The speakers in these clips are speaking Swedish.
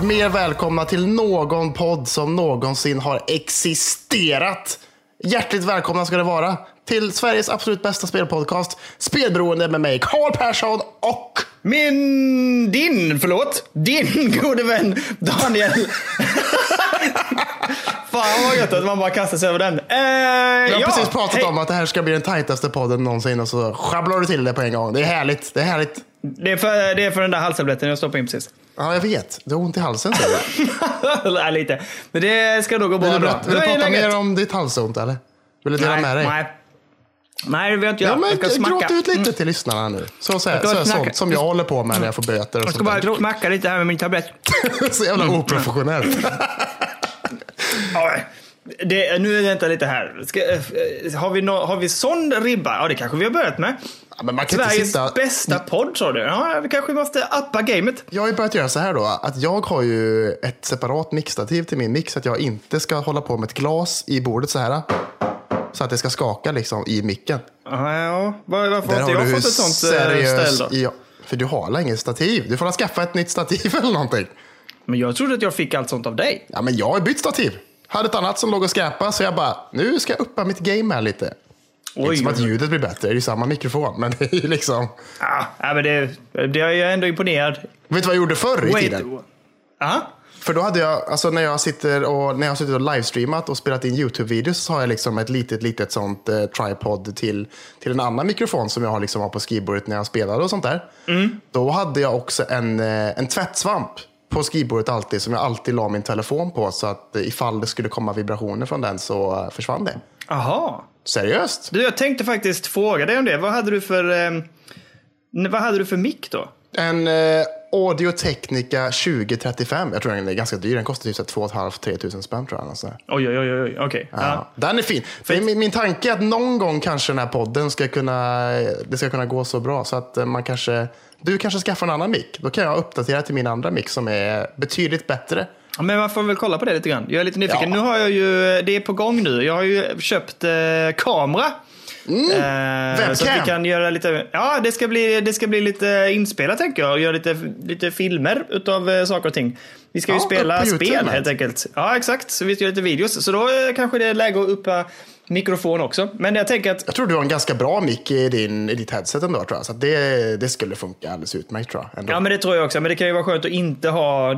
varit mer välkomna till någon podd som någonsin har existerat. Hjärtligt välkomna ska det vara till Sveriges absolut bästa spelpodcast, Spelberoende med mig, Karl Persson och Min, din, förlåt, din gode vän Daniel. Fan vad gött att man bara kastar sig över den. Eh, Vi har ja, precis pratat hej. om att det här ska bli den tajtaste podden någonsin och så sjabblar du till det på en gång. Det är härligt. Det är härligt. Det är, för, det är för den där halstabletten jag stoppade in precis. Ja, jag vet. Du har ont i halsen säger du. Nej, lite. Men det ska nog gå Vill bra. du, vill du Hur är prata mer om ditt halsont eller? Vill du dela nej, med dig? Nej. Nej, det vill jag inte Ja, göra. men jag ska gråt ut lite till lyssnarna nu. Så, så, här, så, här, sånt som jag håller på med när jag får böter och Jag ska bara smacka lite här med min tablett. Så jävla Mm. oprofessionellt. Ja, det, nu vänta lite här. Ska, eh, har, vi no, har vi sån ribba? Ja, det kanske vi har börjat med. Ja, Sveriges sitta... bästa podd sa du. Ja, vi kanske måste uppa gamet. Jag har ju börjat göra så här då, att jag har ju ett separat mixtativ till min mix, att jag inte ska hålla på med ett glas i bordet så här. Så att det ska skaka liksom i micken. Ja, ja. Var, varför Där har inte jag fått ett sånt eh, seriös... ställ då? Ja, för du har inget stativ? Du får väl skaffa ett nytt stativ eller någonting. Men jag trodde att jag fick allt sånt av dig. Ja, men jag har bytt stativ. Hade ett annat som låg och skräpade, så jag bara, nu ska jag uppa mitt game här lite. Oj, inte som att ljudet blir bättre, det är ju samma mikrofon, men det är ju liksom... Ja, ja, men det, det är jag ändå imponerad. Vet du vad jag gjorde förr i Wait. tiden? Ja. För då hade jag, alltså när jag sitter och, när jag har suttit och livestreamat och spelat in YouTube-videos så har jag liksom ett litet, litet sånt eh, tripod till, till en annan mikrofon som jag har liksom har på skrivbordet när jag spelar och sånt där. Då hade jag också en, eh, en tvättsvamp på skrivbordet alltid som jag alltid la min telefon på så att eh, ifall det skulle komma vibrationer från den så eh, försvann det. Aha. Seriöst? Du, jag tänkte faktiskt fråga dig om det. Vad hade du för, eh, vad hade du för mick då? En eh, Audio Technica 2035. Jag tror den är ganska dyr. Den kostar typ så här 2 500-3 tusen spänn tror jag. Alltså. Oj, oj, oj, oj. okej. Ja. Ja. Den är fin. För min, min tanke är att någon gång kanske den här podden ska kunna, det ska kunna gå så bra så att eh, man kanske, du kanske skaffar en annan mick. Då kan jag uppdatera till min andra mick som är betydligt bättre. Men man får väl kolla på det lite grann. Jag är lite nyfiken. Ja. Nu har jag ju, det är på gång nu. Jag har ju köpt eh, kamera. Eh, Webcam. Så att vi kan göra lite, ja det ska bli, det ska bli lite inspelat tänker jag. Och göra lite, lite filmer utav eh, saker och ting. Vi ska ju Ja, spela på YouTube spel helt enkelt. Ja exakt, så vi ska göra lite videos. Så då eh, kanske det är läge att uppa mikrofon också. Men jag tänker att Jag tror du har en ganska bra mick i, din, i ditt headset ändå tror jag. Så det, det skulle funka alldeles utmärkt tror jag. Ändå. Ja men det tror jag också. Men det kan ju vara skönt att inte ha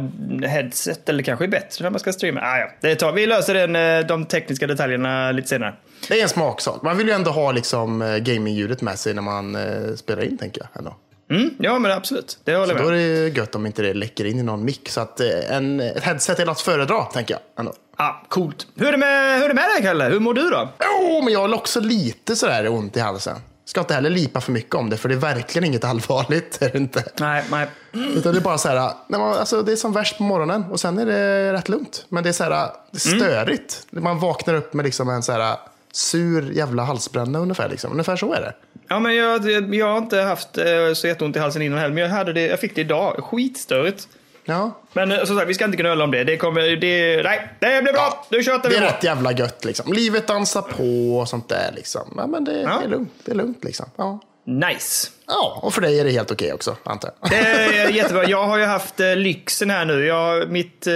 headset. Eller kanske bättre när man ska streama. Ah, ja. det tar, vi löser den, eh, de tekniska detaljerna lite senare. Det är en smaksak. Man vill ju ändå ha liksom, eh, gaming-ljudet med sig när man eh, spelar in tänker jag. Ändå. Mm, ja men absolut. Det håller Så jag då med. är det gött om inte det läcker in i någon mick. Så att eh, en, ett headset är att föredra tänker jag. Ändå. Ah, coolt. Hur är, det med, hur är det med dig Kalle? Hur mår du då? Jo, men jag har också lite sådär ont i halsen. Ska inte heller lipa för mycket om det, för det är verkligen inget allvarligt. Är det inte. Nej, nej. Utan det är bara så här, när man, alltså, det är som värst på morgonen och sen är det rätt lugnt. Men det är så här, det är störigt. Man vaknar upp med liksom en så här sur jävla halsbränna ungefär. Liksom. Ungefär så är det. Ja, men jag, jag har inte haft eh, så jätteont i halsen innan heller, men jag, hade det, jag fick det idag. Skitstörigt. Ja. Men eh, som sagt, vi ska inte gnöla om det. Det kommer, det, nej, det blir bra. Nu tjötar Det vi är på. rätt jävla gött liksom. Livet dansar på och sånt där liksom. Ja, men det, Ja. det är lugnt. Det är lugnt liksom. Ja. Nice. ja, och för dig är det helt okej också, antar jag. Det är jättebra. Jag har ju haft eh, lyxen här nu. Jag, mitt, eh,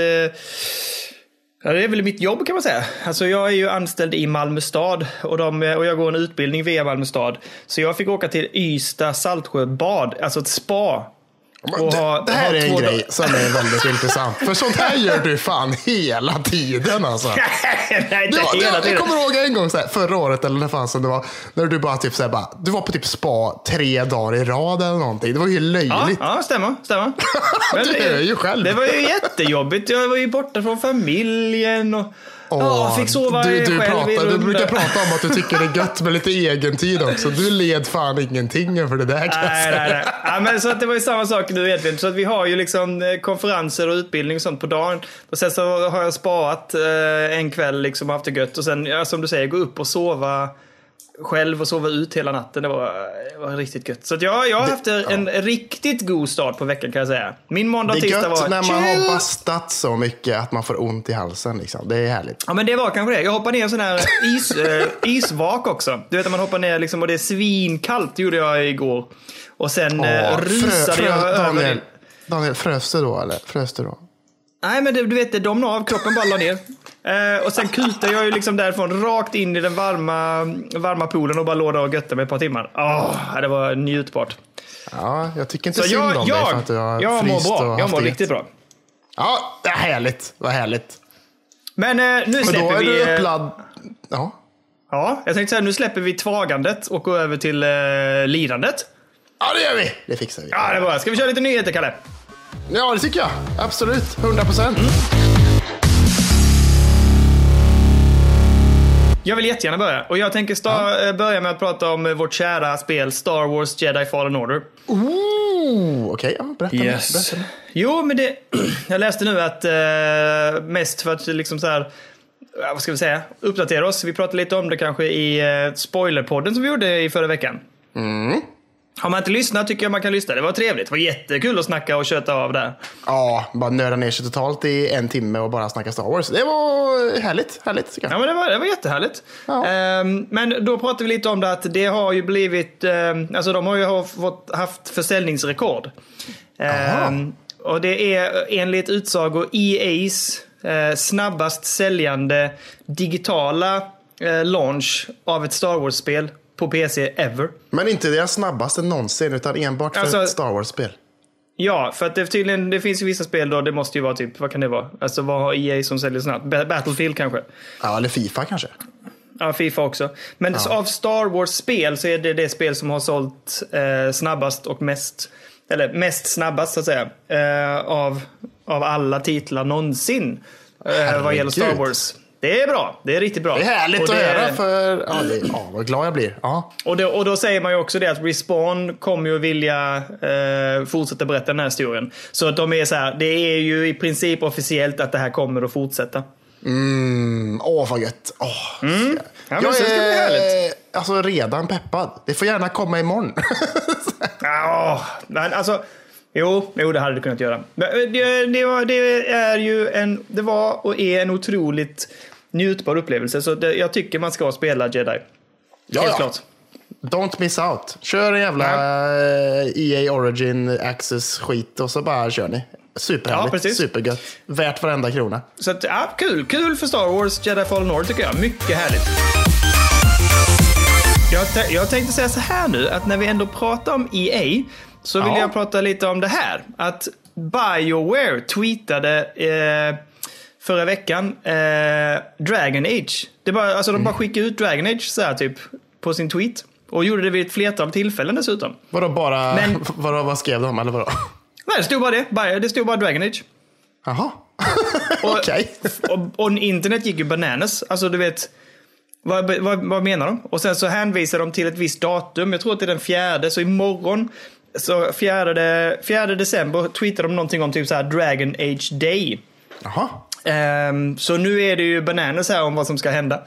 ja, det är väl mitt jobb kan man säga. Alltså jag är ju anställd i Malmö stad och, de, och jag går en utbildning via Malmö stad. Så jag fick åka till Ystad Saltsjöbad, alltså ett spa. Och det, ha- det här ha är en grej som är väldigt intressant. För sånt här gör du fan hela tiden alltså. Nej, Det var, det, jag tiden. kommer ihåg en gång så här, förra året eller när fan som det var. När du bara typ så här, bara, du var på typ spa tre dagar i rad eller någonting. Det var ju Ja, löjligt. ja, stämmer. stämmer. Du hör ju själv. Det var ju jättejobbigt. Jag var ju borta från familjen och ja, fick sova du, du, själv i pratar, du runda. brukar prata om att du tycker det är gött med lite egentid också. Du led fan ingenting för det där kan Nej, nej, nej. Ja, men så att det var ju samma sak nu egentligen. Så att vi har ju liksom eh, konferenser och utbildning och sånt på dagen. Och sen så har jag sparat eh, en kväll liksom haft det gött. Och sen, ja, som du säger, gå upp och sova själv och sova ut hela natten. Det var, det var riktigt gött. Så att jag, jag har haft en riktigt god start på veckan kan jag säga. Min måndag och Det är tisdag gött var när man chill. har bastat så mycket att man får ont i halsen. Liksom. Det är härligt. Ja men det var kanske det. Jag hoppade ner en sån här is, eh, isvak också. Du vet när man hoppar ner liksom och det är svinkallt gjorde jag igår. Och sen Åh, eh, rusade frö, jag frö, över Daniel, det. Daniel, frös du då eller? Frös du då? Nej, men det, du vet, det domnade av. Kroppen bara la ner. Eh, och sen kutade jag ju liksom därifrån rakt in i den varma, varma poolen och bara låg där och götte mig ett par timmar. Åh, det var njutbart. Ja, jag tycker inte Så synd jag, om dig för jag, att du har jag mår bra. Jag mår riktigt bra. Ja, det är härligt. Vad härligt. Men eh, nu Och då släpper är vi... du eh, uppladd. Ja. Ja, jag tänkte säga nu släpper vi tvagandet och går över till eh, lidandet. ja, det gör vi. Det fixar vi. Ja, det var Ska vi köra lite nyheter, Kalle? Ja, det tycker jag. Absolut. 100 procent. Jag vill jättegärna börja. Och jag tänker sta- eh, börja med att prata om eh, vårt kära spel Star Wars Jedi Fallen Order. Ooh, Okej, ja, berätta mer. Berätta mer. Jo, men det... jag läste nu att eh, mest för att liksom så här... ja, Vad ska vi säga? Uppdatera oss. Vi pratade lite om det kanske i eh, spoilerpodden som vi gjorde i förra veckan. Har man inte lyssnat tycker jag man kan lyssna. Det var trevligt. Det var jättekul att snacka och köta av där. Ja, bara nörda ner sig totalt i en timme och bara snacka Star Wars. Det var härligt. Härligt Ja, men det var, det var jättehärligt. Ja. Ehm, men då pratade vi lite om det att det har ju blivit, ehm, alltså de har ju fått, haft försäljningsrekord. Ehm, och det är enligt utsago EA's eh, snabbast säljande digitala eh, launch av ett Star Wars-spel på PC ever. Men inte deras snabbaste någonsin, utan enbart för Alltså- ett Star Wars-spel. Ja, för att det, tydligen, det finns ju vissa spel då, det måste ju vara typ, vad kan det vara? Alltså vad har EA som säljer snabbt? Ba- Battlefield kanske? Ja, eller Fifa kanske. Ja, Fifa också. Men av Star Wars-spel så är det det spel som har sålt eh, snabbast och mest, eller mest snabbast så att säga, eh, av, av alla titlar någonsin eh, vad gäller Star. Wars. Det är bra. Det är riktigt bra. Det är härligt Och att det- höra för... Ja, det, ja, vad glad jag blir. Ja. Och då, och då säger man ju också det att Respawn kommer ju vilja eh, fortsätta berätta den här historien. Så att de är så här, det är ju i princip officiellt att det här kommer att fortsätta. Mm, åh, vad gött. Åh, Mm. Ja, jag är alltså, redan peppad. Det får gärna komma imorgon. Ja, men alltså. Jo, jo, det hade det kunnat göra. Men eh, det, det, det är ju en, det var och är en otroligt njutbar upplevelse. Så det, jag tycker man ska spela Jedi. ja, Helt ja. klart. Don't miss out. Kör en jävla eh, EA Origin Access skit och så bara kör ni. Superhärligt. Ja, precis. Supergött. Värt varenda krona. Så att, ja, kul. Kul för Star Wars Jedi Fallen Order tycker jag. Mycket härligt. Jag, jag tänkte säga så här nu, att när vi ändå pratar om EA, så vill Ja. jag prata lite om det här. Att Bioware tweetade eh, förra veckan eh, Dragon Age. Det bara, alltså, de bara skickade ut Dragon Age så här, typ, på sin tweet. Och gjorde det vid ett flertal tillfällen dessutom. Vadå bara... Men- Vadå, vad skrev de? Eller vadå? Nej, det stod bara det. Bara- Det stod bara Dragon Age. Jaha. Och- Okej. Och, och internet gick ju bananas. Alltså du vet, vad, vad, vad menar de? Och sen så hänvisar de till ett visst datum. Jag tror att det är den fjärde, så imorgon, så fjärde, fjärde december tweetar de någonting om typ så här Dragon Age Day. Jaha. Ehm, så nu är det ju bananas här om vad som ska hända.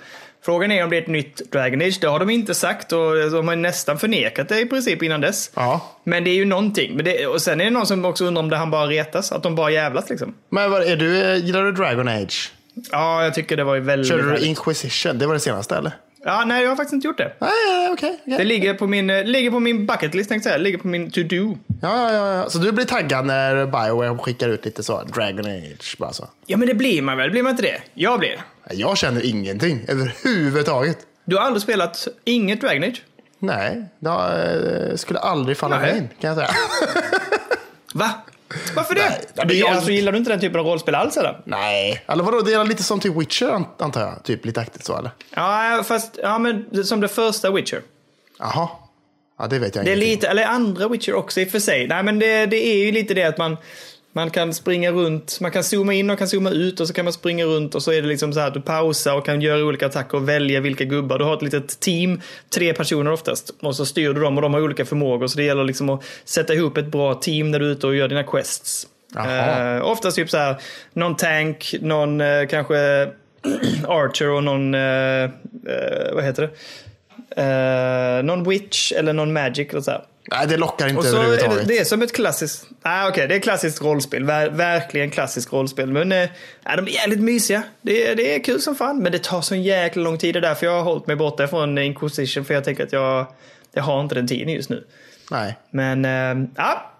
Frågan är om det är ett nytt Dragon Age. Det har de inte sagt och de har nästan förnekat det i princip innan dess. Ja. Men det är ju någonting. Men det, och sen är det någon som också undrar om det han bara retas. Att de bara jävlas liksom. Men vad, är du, gillar du Dragon Age? Ja, jag tycker det var ju väldigt... Körde du. Inquisition? Det var det senaste eller? Ja, nej, jag har faktiskt inte gjort det. Nej, nej, okej. okej. Det ligger på min, eh, ligger på min bucket list, tänkte jag. Ligger på min to-do. Ja, ja, ja. Så du blir taggad när Bioware skickar ut lite så, Dragon Age, bara så. Ja, men det blir man väl? Blir man inte det? Jag blir. Jag känner ingenting överhuvudtaget. Du har aldrig spelat inget Dragon Age? Nej, det eh, skulle aldrig falla mig in, kan jag säga. Va? Varför det? Nej, men jag- alltså, gillar du inte den typen av rollspel alls eller? Nej, eller vadå, det är lite som typ Witcher an- antar jag. Typ lite aktigt så eller? Ja, fast ja, men som det första Witcher. Jaha. Ja, det vet jag Det är ingenting. lite, eller andra Witcher också i och för sig. Nej, men det, det är ju lite det att man, man kan springa runt, man kan zooma in och kan zooma ut och så kan man springa runt och så är det liksom så här att du pausar och kan göra olika attacker och välja vilka gubbar. Du har ett litet team, tre personer oftast, och så styr du dem och de har olika förmågor. Så det gäller liksom att sätta ihop ett bra team när du är ute och gör dina quests. Eh, oftast typ så här, någon tank, någon eh, kanske Archer och någon, eh, vad heter det? Någon Witch eller någon Magic eller så här. Nej, det lockar inte Och så är det, överhuvudtaget. det är som ett klassiskt... Ah, Okej, det är klassiskt rollspel. Ver, verkligen klassiskt rollspel. Men eh, ja, de är jävligt mysiga. Det, är- det är kul som fan. Men det tar så jäkla lång tid. Det är därför jag har hållit mig borta från Inquisition. För jag tänker att jag, jag har inte den tiden just nu. Nej. Men eh, ja,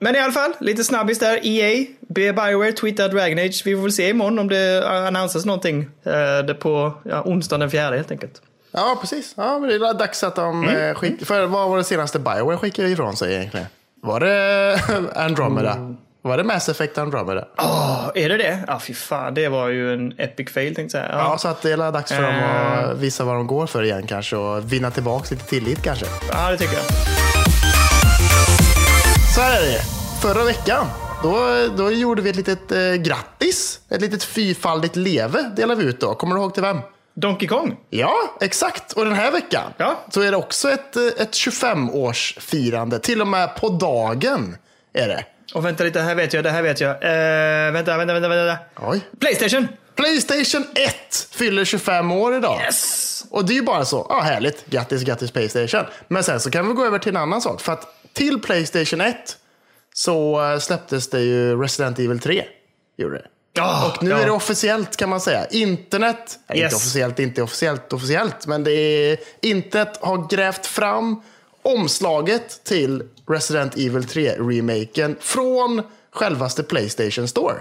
Men i alla fall, lite snabbis där. EA, Bioware, tweetar Dragon Age. Vi får väl se imorgon om det annonsas någonting eh, det på ja, onsdagen den fjärde helt enkelt. Ja, precis. Ja, men det är dags att de mm. skickar... För vad var det senaste Bioware skickade ifrån sig egentligen? Var det Andromeda? Mm. Var det Mass Effect Andromeda? Oh, är det det? Ja, ah, fy fan. Det var ju en epic fail tänkte jag säga. Ja. ja, så att det är dags för dem att uh... visa vad de går för igen kanske och vinna tillbaka lite tillit kanske. Ja, det tycker jag. Så här är det. Förra veckan, då, då gjorde vi ett litet eh, grattis. Ett litet fyrfaldigt leve delade vi ut då. Kommer du ihåg till vem? Donkey Kong? Ja, exakt. Och den här veckan ja. så är det också ett, eh, ett 25-årsfirande. Till och med på dagen är det. Och vänta lite, det här vet jag, det här vet jag. Uh, vänta, vänta, vänta, vänta. Oj. Playstation! Playstation 1 fyller 25 år idag. Yes! Och det är ju bara så, ja härligt, grattis, grattis Playstation. Men sen så kan vi gå över till en annan sak. För att till Playstation 1 så eh, släpptes det ju Resident Evil 3. Gjorde det. Oh, och nu ja. är det officiellt kan man säga. Internet, yes. inte officiellt, inte officiellt, officiellt, men det är, internet har grävt fram omslaget till Resident Evil 3-remaken från självaste Playstation Store.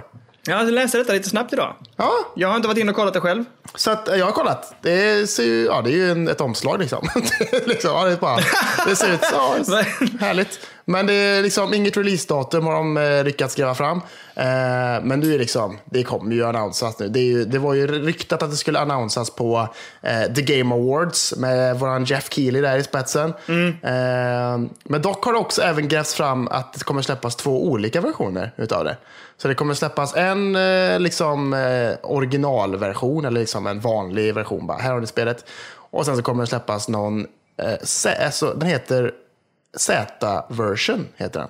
Jag läste detta lite snabbt idag. Ja. Jag har inte varit inne och kollat det själv. Så att, jag har kollat. Det, ser ju, ja, det är ju en, ett omslag liksom. liksom ja, det, bara, det ser ut så. Ja, härligt. Men det är liksom inget releasedatum har de eh, lyckats gräva fram. Eh, men nu är liksom, det kommer ju annonsas nu. Det, ju, det var ju ryktat att det skulle annonsas på eh, The Game Awards med våran Jeff Keely där i spetsen. Mm. Eh, men dock har det också även grävts fram att det kommer släppas två olika versioner utav det. Så det kommer släppas en eh, liksom, originalversion eller liksom en vanlig version. Bara, här har ni spelet. Och sen så kommer det släppas någon, alltså, den heter Z-version heter den.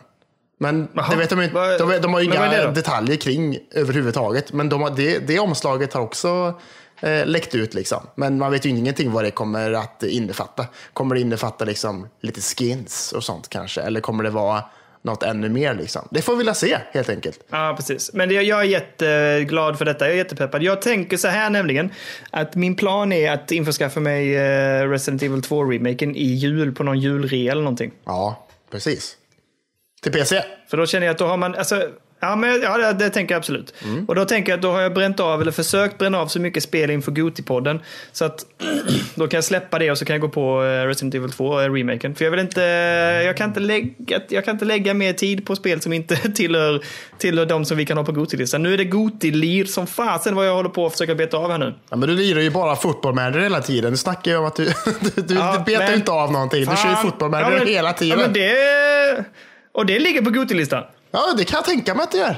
Men Aha, det vet de, inte, de, de har ju inga detaljer kring överhuvudtaget. Men de har, det, det omslaget har också eh, läckt ut. Liksom. Men man vet ju ingenting vad det kommer att innefatta. Kommer det innefatta liksom, lite skins och sånt kanske? Eller kommer det vara något ännu mer. Liksom. Det får vi vilja se helt enkelt. Ja, precis. Men det, jag är jätteglad för detta. Jag är jättepeppad. Jag tänker så här nämligen. Att min plan är att införskaffa mig uh, Resident Evil 2-remaken i jul på någon julrea eller någonting. Ja, precis. Till PC? För då känner jag att då har man, alltså Ja, men, ja det, det tänker jag absolut. Mm. Och då tänker jag att då har jag bränt av, eller försökt bränna av så mycket spel inför Goti-podden. Så att då kan jag släppa det och så kan jag gå på eh, Resident Evil 2-remaken. Eh, För jag vill inte, jag kan inte, lägga, jag kan inte lägga mer tid på spel som inte tillhör, tillhör de som vi kan ha på Goti-listan. Nu är det Goti-lir som fasen vad jag håller på att försöka beta av här nu. Ja, men du lirar ju bara fotbollmanager hela tiden. Du snackar ju om att du, du, du, ja, betar men, inte av någonting. Du kör ju fotbollmanager ja, hela tiden. Ja, men det, och det ligger på Goti-listan. Ja, det kan jag tänka mig att det gör.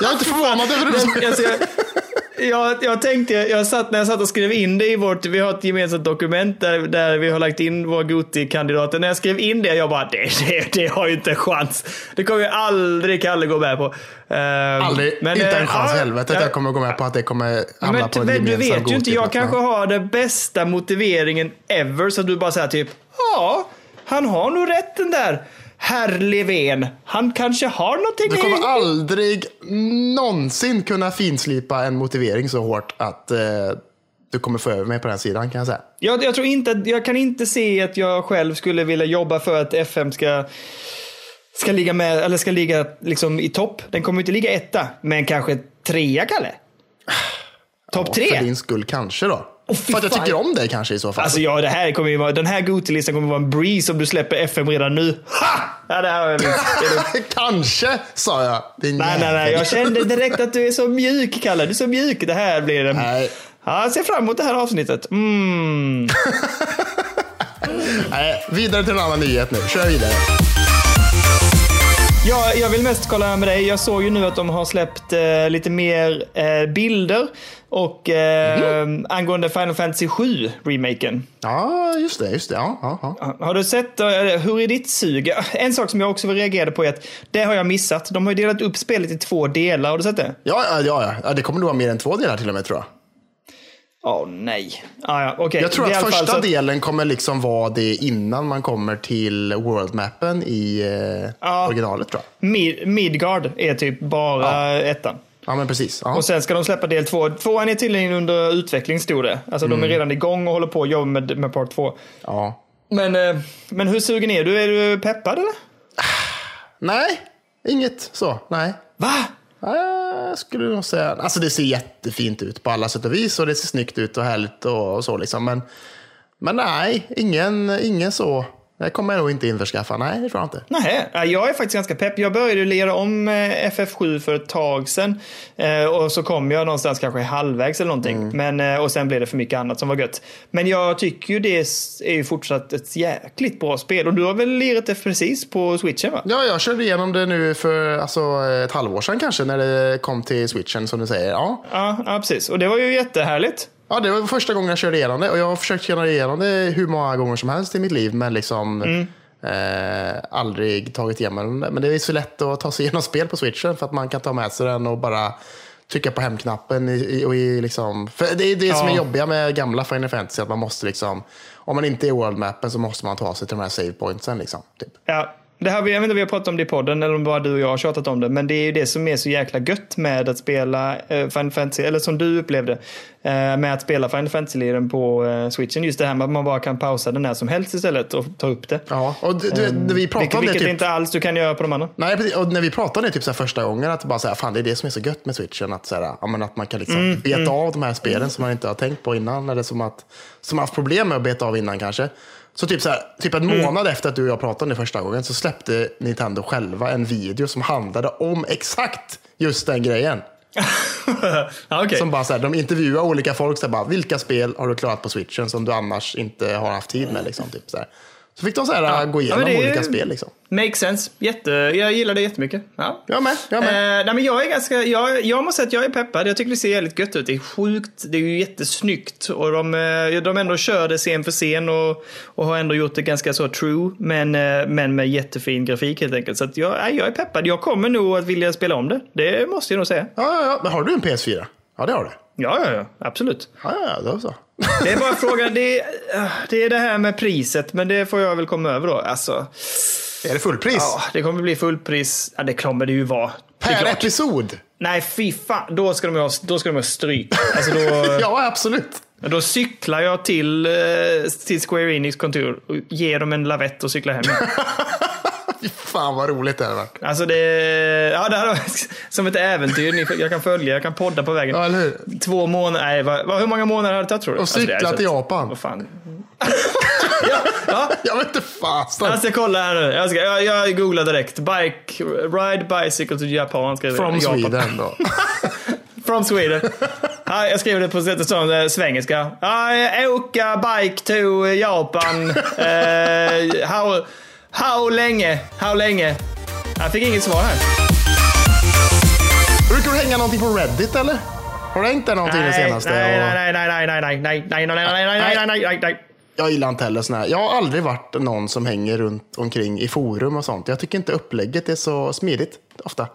Jag är inte förvånad över det. Alltså, jag, jag, jag tänkte, jag satt, när jag satt och skrev in det i vårt, vi har ett gemensamt dokument där, där vi har lagt in våra Goti-kandidater. När jag skrev in det, jag bara, det, det, det har ju inte en chans. Det kommer ju aldrig Kalle gå med på. Uh, aldrig, men, inte en chans i helvete att jag kommer gå med på att det kommer hamna men, på en gemensam Du vet ju inte, jag kanske har den bästa motiveringen ever, så du bara säger typ, ja, han har nog rätt den där herr Levén, han kanske har någonting Du kommer aldrig någonsin kunna finslipa en motivering så hårt att eh, du kommer få över mig på den sidan kan jag säga. Jag, jag tror inte, jag kan inte se att jag själv skulle vilja jobba för att FM ska ska ligga med, eller ska ligga liksom i topp. Den kommer inte ligga etta, men kanske trea, Kalle? Topp ja, tre? För din skull kanske då. Oh, för att jag tycker om det kanske i så fall. Alltså ja, det här kommer ju vara, den här Gotilistan kommer vara en breeze om du släpper FM redan nu. Ha! Ja, det här jag minst. kanske, sa jag. Din nej, nej, nej. Jag kände direkt att du är så mjuk, Kalle. Du är så mjuk. Det här blir en... Nej. Ja, jag ser fram emot det här avsnittet. Mm. nej, vidare till en annan nyhet nu. Kör vidare. Ja, jag vill mest kolla med dig. Jag såg ju nu att de har släppt eh, lite mer eh, bilder och eh, mm. angående Final Fantasy 7 remaken. Ja, just det. Just det. Ja, ja, ja. Har du sett, eh, hur är ditt sug? En sak som jag också reagerade på är att det har jag missat. De har ju delat upp spelet i två delar. Har du sett det? Ja, ja, ja. ja det kommer nog vara mer än två delar till och med tror jag. Oh, nej. Ah, ja, okay. Jag tror att första så... delen kommer liksom vara det innan man kommer till worldmappen i eh, ja. originalet tror jag. Mid Midgard är typ bara ja. ettan. Ja men precis. Ja. Och sen ska de släppa del två. Tvåan är tydligen under utveckling stod det. Alltså mm. de är mm. redan igång och håller på att jobba med, med part två. Ja. Men, eh, men hur sugen är du? Är du peppad eller? Nej, inget så. Nej. Va? Ja, jag skulle nog säga, alltså det ser jättefint ut på alla sätt och vis och det ser snyggt ut och härligt och, och så liksom. Men, men nej, ingen, ingen så. Det kommer jag nog inte införskaffa. Nej, det tror jag inte. Nej, jag är faktiskt ganska pepp. Jag började lira om eh, FF7 för ett tag sedan. Eh, och så kom jag någonstans kanske halvvägs eller någonting. Mm. Men, eh, och sen blev det för mycket annat som var gött. Men jag tycker ju det är ju fortsatt ett jäkligt bra spel. Och du har väl lirat det precis på switchen va? Ja, jag körde igenom det nu för alltså, ett halvår sedan kanske när det kom till switchen som du säger. Ja, Ja, ja precis. Och det var ju jättehärligt. Ja, det var första gången jag körde igenom det och jag har försökt köra igenom det hur många gånger som helst i mitt liv men liksom eh, aldrig tagit igenom det. Men det är så lätt att ta sig igenom spel på switchen för att man kan ta med sig den och bara trycka på hemknappen. I, i, och i liksom, för det är det som är Ja. jobbiga med gamla Final Fantasy, att man måste liksom, om man inte är i world-mappen så måste man ta sig till de här save pointsen. Liksom, typ. Ja, det här, jag vet inte om vi har pratat om det i podden eller om bara du och jag har tjatat om det. Men det är ju det som är så jäkla gött med att spela eh, Final Fantasy, eller som du upplevde, eh, med att spela Final Fantasy-liren på eh, switchen. Just det här med att man bara kan pausa den när som helst istället och ta upp det. Ja, och du, du, vi pratade Vilket, om det vilket typ, inte alls du kan göra på de andra. Nej, precis. och när vi pratade om det typ så första gången, att bara säga, fan det är det som är så gött med switchen. Att, så här, ja, men att man kan liksom beta av de här spelen som man inte har tänkt på innan. Eller som, att, som haft problem med att beta av innan kanske. Så typ, så här, typ en månad efter att du och jag pratade om det första gången så släppte Nintendo själva en video som handlade om exakt just den grejen. ja, okej. Som bara så här, de intervjuar olika folk, så här, bara, vilka spel har du klarat på switchen som du annars inte har haft tid med. Liksom, typ, så, här. Så fick de så här, gå Ja, men igenom är- olika spel. Liksom. Makes sense. Jätte, jag gillar det jättemycket. Ja. Jag med. Jag med. Eh, nej, men jag är ganska, jag, jag måste säga att jag är peppad. Jag tycker det ser jävligt gött ut. Det är sjukt, det är ju jättesnyggt. Och de, eh, de ändå kör det scen för scen och, och har ändå gjort det ganska så true. Men, eh, men med jättefin grafik helt enkelt. Så jag, nej, jag är peppad. Jag kommer nog att vilja spela om det. Det måste jag nog säga. Ja, ja, ja. Men har du en PS4? Ja, det har du. Ja, ja, ja. Absolut. Ja, ja, ja, då så. Det är bara frågan. Det, är- det är det här med priset. Men det får jag väl komma över då. Alltså, Är det fullpris? ja, det kommer bli fullpris. Ja, det kommer det ju vara. Det per episod? Nej, fy fan. Då ska de ha, då ska de ha stryk. Alltså då, Ja, absolut. då cyklar jag till, eh, till Square Enix kontor och ger dem en lavett och cyklar hem. Fy fan vad roligt det hade varit. Alltså det, ja, det hade varit som ett äventyr. Jag kan följa, jag kan podda på vägen. Ja, eller hur? Två månader, nej, vad, hur många månader har det tagit tror du? Och cykla det är så- till Japan. Vad fan. ja, ja, Jag vet inte fasen. jag ska kolla här nu. Jag, ska, jag, jag googlar direkt. Bike, ride bicycle to Japan. Skriver From. Japan. Sweden då. From Sweden. Ja, jag skriver det på sättet som eh, svengelska. Ja, åka bike to Japan. Eh, how, how länge? How länge? Jag fick inget svar här. Brukar du hänga någonting på Reddit eller? Har du hängt där någonting det senaste? nej, nej, nej, nej, nej, nej, nej, nej, nej, nej, nej, nej, nej, nej, nej, nej. Jag gillar inte heller såna här. Jag har aldrig varit någon som hänger runt omkring i forum och sånt. Jag tycker inte upplägget är så smidigt ofta.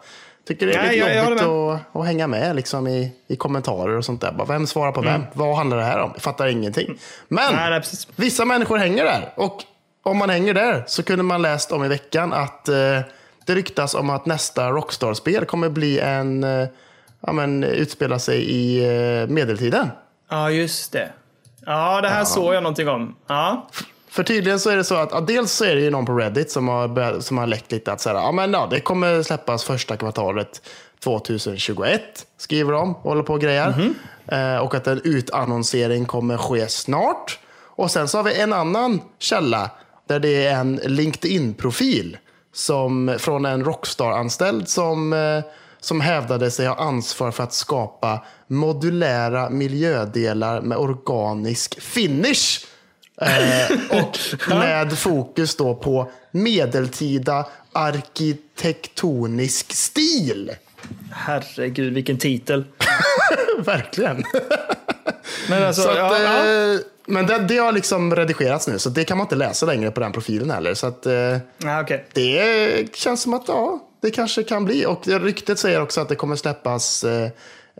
Tycker det är Nej, lite jag- jobbigt att, att hänga med liksom i, i kommentarer och sånt där. Bara, vem svarar på Mm. vem? Vad handlar det här om? Jag fattar ingenting. Men Nej, nej, vissa människor hänger där. Och om man hänger där så kunde man läst om i veckan att eh, det ryktas om att nästa Rockstar-spel kommer bli en, eh, ja, men, utspela sig i eh, medeltiden. Ja, just det. Ja, det här såg jag någonting om. Ja. För tydligen så är det så att ja, dels så är det ju någon på Reddit som har, som har läckt lite att säga, ja, men, ja, det kommer släppas första kvartalet 2021, skriver de, och håller på och grejer. Eh, och att en utannonsering kommer ske snart. Och sen så har vi en annan källa där det är en LinkedIn-profil som, från en Rockstar-anställd som, eh, som hävdade sig ha ansvar för att skapa modulära miljödelar med organisk finish. Eh, och med fokus då på medeltida arkitektonisk stil. Herregud, vilken titel. Verkligen. Men alltså, Så att, ja, ja. Men det, det har liksom redigerats nu, så det kan man inte läsa längre på den profilen heller. Så att, eh, Ja, okej. det känns som att ja, det kanske kan bli. Och ryktet säger också att det kommer släppas eh,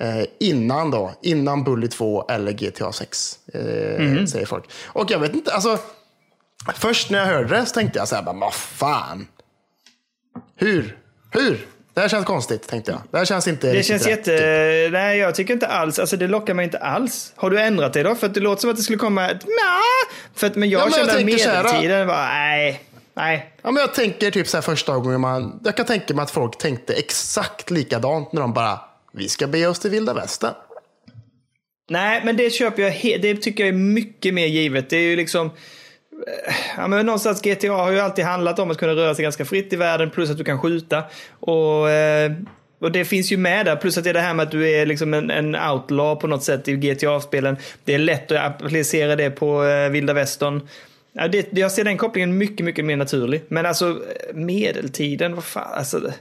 eh, innan då, innan Bully 2 eller GTA 6. Eh, Mhm. Säger folk. Och jag vet inte, alltså. Först när jag hörde det så tänkte jag så här, vad fan. Hur? Hur? Det här känns konstigt, tänkte jag. Det här känns inte Det känns rätt, jätte... typ. Nej, jag tycker inte alls. Alltså det lockar mig inte alls. Har du ändrat dig då? För att det låter som att det skulle komma ett... För att, men jag Ja, men jag kände här, medeltiden var... Nej. nej. Ja, men jag tänker typ så här första gången man... Jag kan tänka mig att folk tänkte exakt likadant när de bara, vi ska be oss till vilda västern. Nej, men det köper jag. Det tycker jag är mycket mer givet. Det är ju liksom... Ja, men någonstans GTA har ju alltid handlat om att kunna röra sig ganska fritt i världen plus att du kan skjuta. Och, eh, och det finns ju med där. Plus att det är det här med att du är liksom en, en outlaw på något sätt i GTA-spelen. Det är lätt att applicera det på eh, vilda västern. Ja, det, jag ser den kopplingen mycket, mycket mer naturlig. Men alltså eh, medeltiden, vad fan. Alltså,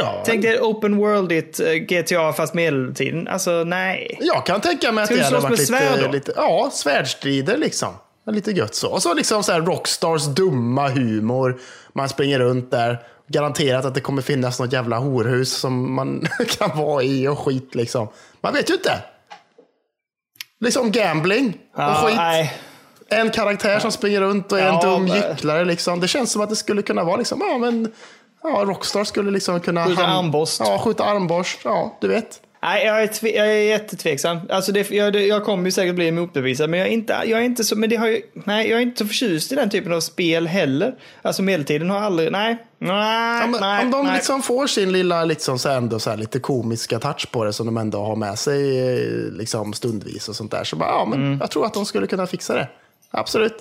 ja, tänk dig open world-igt GTA fast medeltiden. Alltså nej. jag kan tänka mig att Ska det hade varit svärd lite, lite... Ja, svärdstrider liksom. Lite gött så. Och så liksom så här Rockstars dumma humor. Man springer runt där. Garanterat att det kommer finnas något jävla horhus som man kan vara i och skit liksom. Man vet ju inte. Liksom gambling och Ja, skit. nej. En karaktär som springer runt och är Ja, en dum men- gycklare. Liksom. Det känns som att det skulle kunna vara liksom, ja men ja, Rockstar skulle liksom kunna... Skjuta armborst. Ja, skjuta armborst. Ja, du vet. Nej, jag är, tve, jag är jättetveksam. Alltså det, jag, det- jag kommer ju säkert bli motbevisad, men jag är inte, jag är inte så, men det har ju, nej, jag är inte så förtjust i den typen av spel heller. Alltså medeltiden har aldrig, nej, nej, Ja, men, nej. om de nej. liksom får sin lilla liksom så ändå så här lite komiska touch på det som de ändå har med sig eh, liksom stundvis och sånt där. Så bara, ja, men Mm. jag tror att de skulle kunna fixa det. Absolut.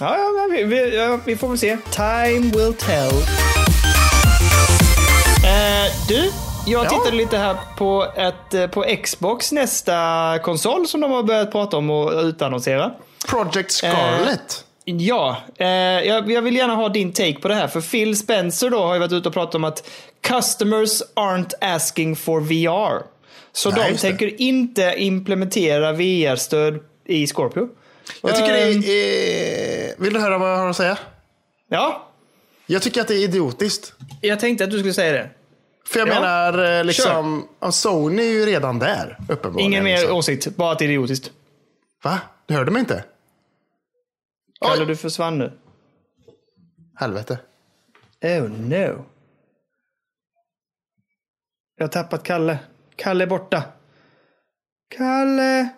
Ja, ja, vi, vi, ja, vi får väl se. Time will tell. Eh, du, jag Ja. tittade lite här på, ett, eh, på Xbox nästa konsol som de har börjat prata om och utannonsera. Project Scarlet. Ja, eh, jag, jag vill gärna ha din take på det här. För Phil Spencer då har ju varit ute och pratat om att customers aren't asking for VR. Så Nej, de tänker inte implementera VR-stöd i Scorpio. jag tycker det Ehm, är... Vill du höra vad jag har att säga? Ja, Jag tycker att det är idiotiskt. jag tänkte att du skulle säga det. För jag Ja. menar, eh, liksom, Sony är ju redan där, uppenbarligen. Ingen mer liksom. åsikt, bara att det är idiotiskt. Va? Du hörde mig inte? Kalle, Oj. du försvann nu. Helvete. Oh no. Jag har tappat Kalle. Kalle är borta. Kalle!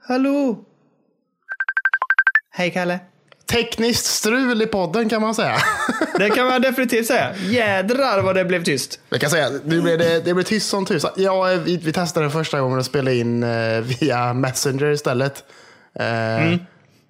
Hallå? Hej Kalle. Tekniskt strul i podden kan man säga. Det kan man definitivt säga. Jädrar vad det blev tyst. Jag kan säga, nu blev det, det blev tyst som tusan. Ja, vi, vi testade första gången att spela in eh, via Messenger istället. Eh,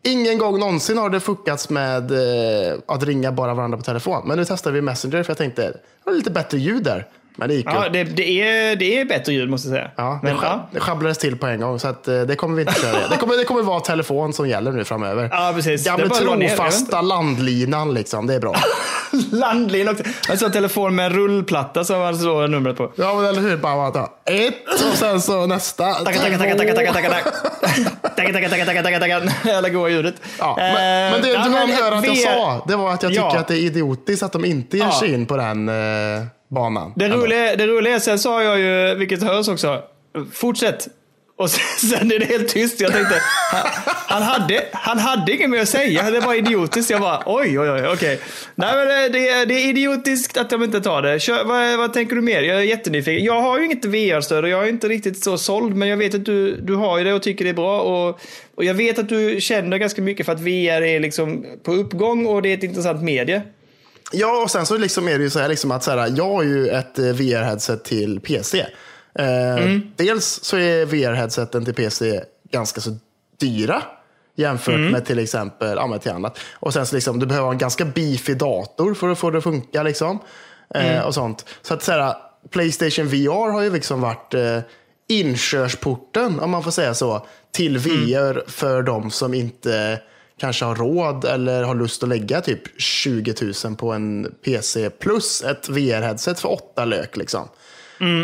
Ingen gång någonsin har det fuckats med eh, att ringa bara varandra på telefon. Men nu testade vi Messenger för jag tänkte, det var lite bättre ljud där. Men det gick Ja, det, det, är, det är bättre ljud måste jag säga. Ja, det, Men, ja. det sjabblades till på en gång, så att, eh, det kommer vi inte köra. Det kommer, det kommer vara telefon som gäller nu framöver. Ja, precis. Gamla dra ner, trofasta landlinan, liksom. det är bra. Landlin också. Alltså telefon med en rullplatta som man slår numret på. Ja, men eller hur? Bara att ta ett och sen så nästa. Tacka, tacka, tacka, tacka, tacka, tacka, tacka. Tacka, tacka, tacka, tacka, tacka, tacka. Jävla goa ljudet. Ja, men, men det Eh, du ja, hann höra att jag sa, det var att jag tycker Ja. att det är idiotiskt att de inte ger Ja. sig in på den eh, banan. Det roliga, det roliga sen sa jag ju, vilket hörs också, fortsätt. Och sen, sen är det helt tyst. Jag tänkte, han, han, hade, han hade inget mer att säga. Det var idiotiskt. Jag bara, oj, oj, oj, okej. Nej, men det, det är idiotiskt att de inte tar det. Kör, vad, vad tänker du mer? Jag är jättenyfiken. Jag har ju inget VR-stöd och jag är inte riktigt så såld, men jag vet att du, du har ju det och tycker det är bra. Och, och jag vet att du känner ganska mycket för att VR är liksom på uppgång och det är ett intressant medie. Ja, och sen så liksom är det ju så här, liksom att så här, jag har ju ett eh, VR-headset till PC. Eh, Mm. Dels så är VR-headseten till PC ganska så dyra jämfört Mm. med till exempel ja, till annat. Och sen så liksom, du behöver en ganska beefy dator för att få det att funka. Liksom. Eh, Mm. och sånt. Så att så här, Playstation VR har ju liksom varit eh, inkörsporten, om man får säga så, till VR för de som inte kanske har råd eller har lust att lägga typ 20 000 på en PC plus ett VR-headset för åtta lök. Liksom.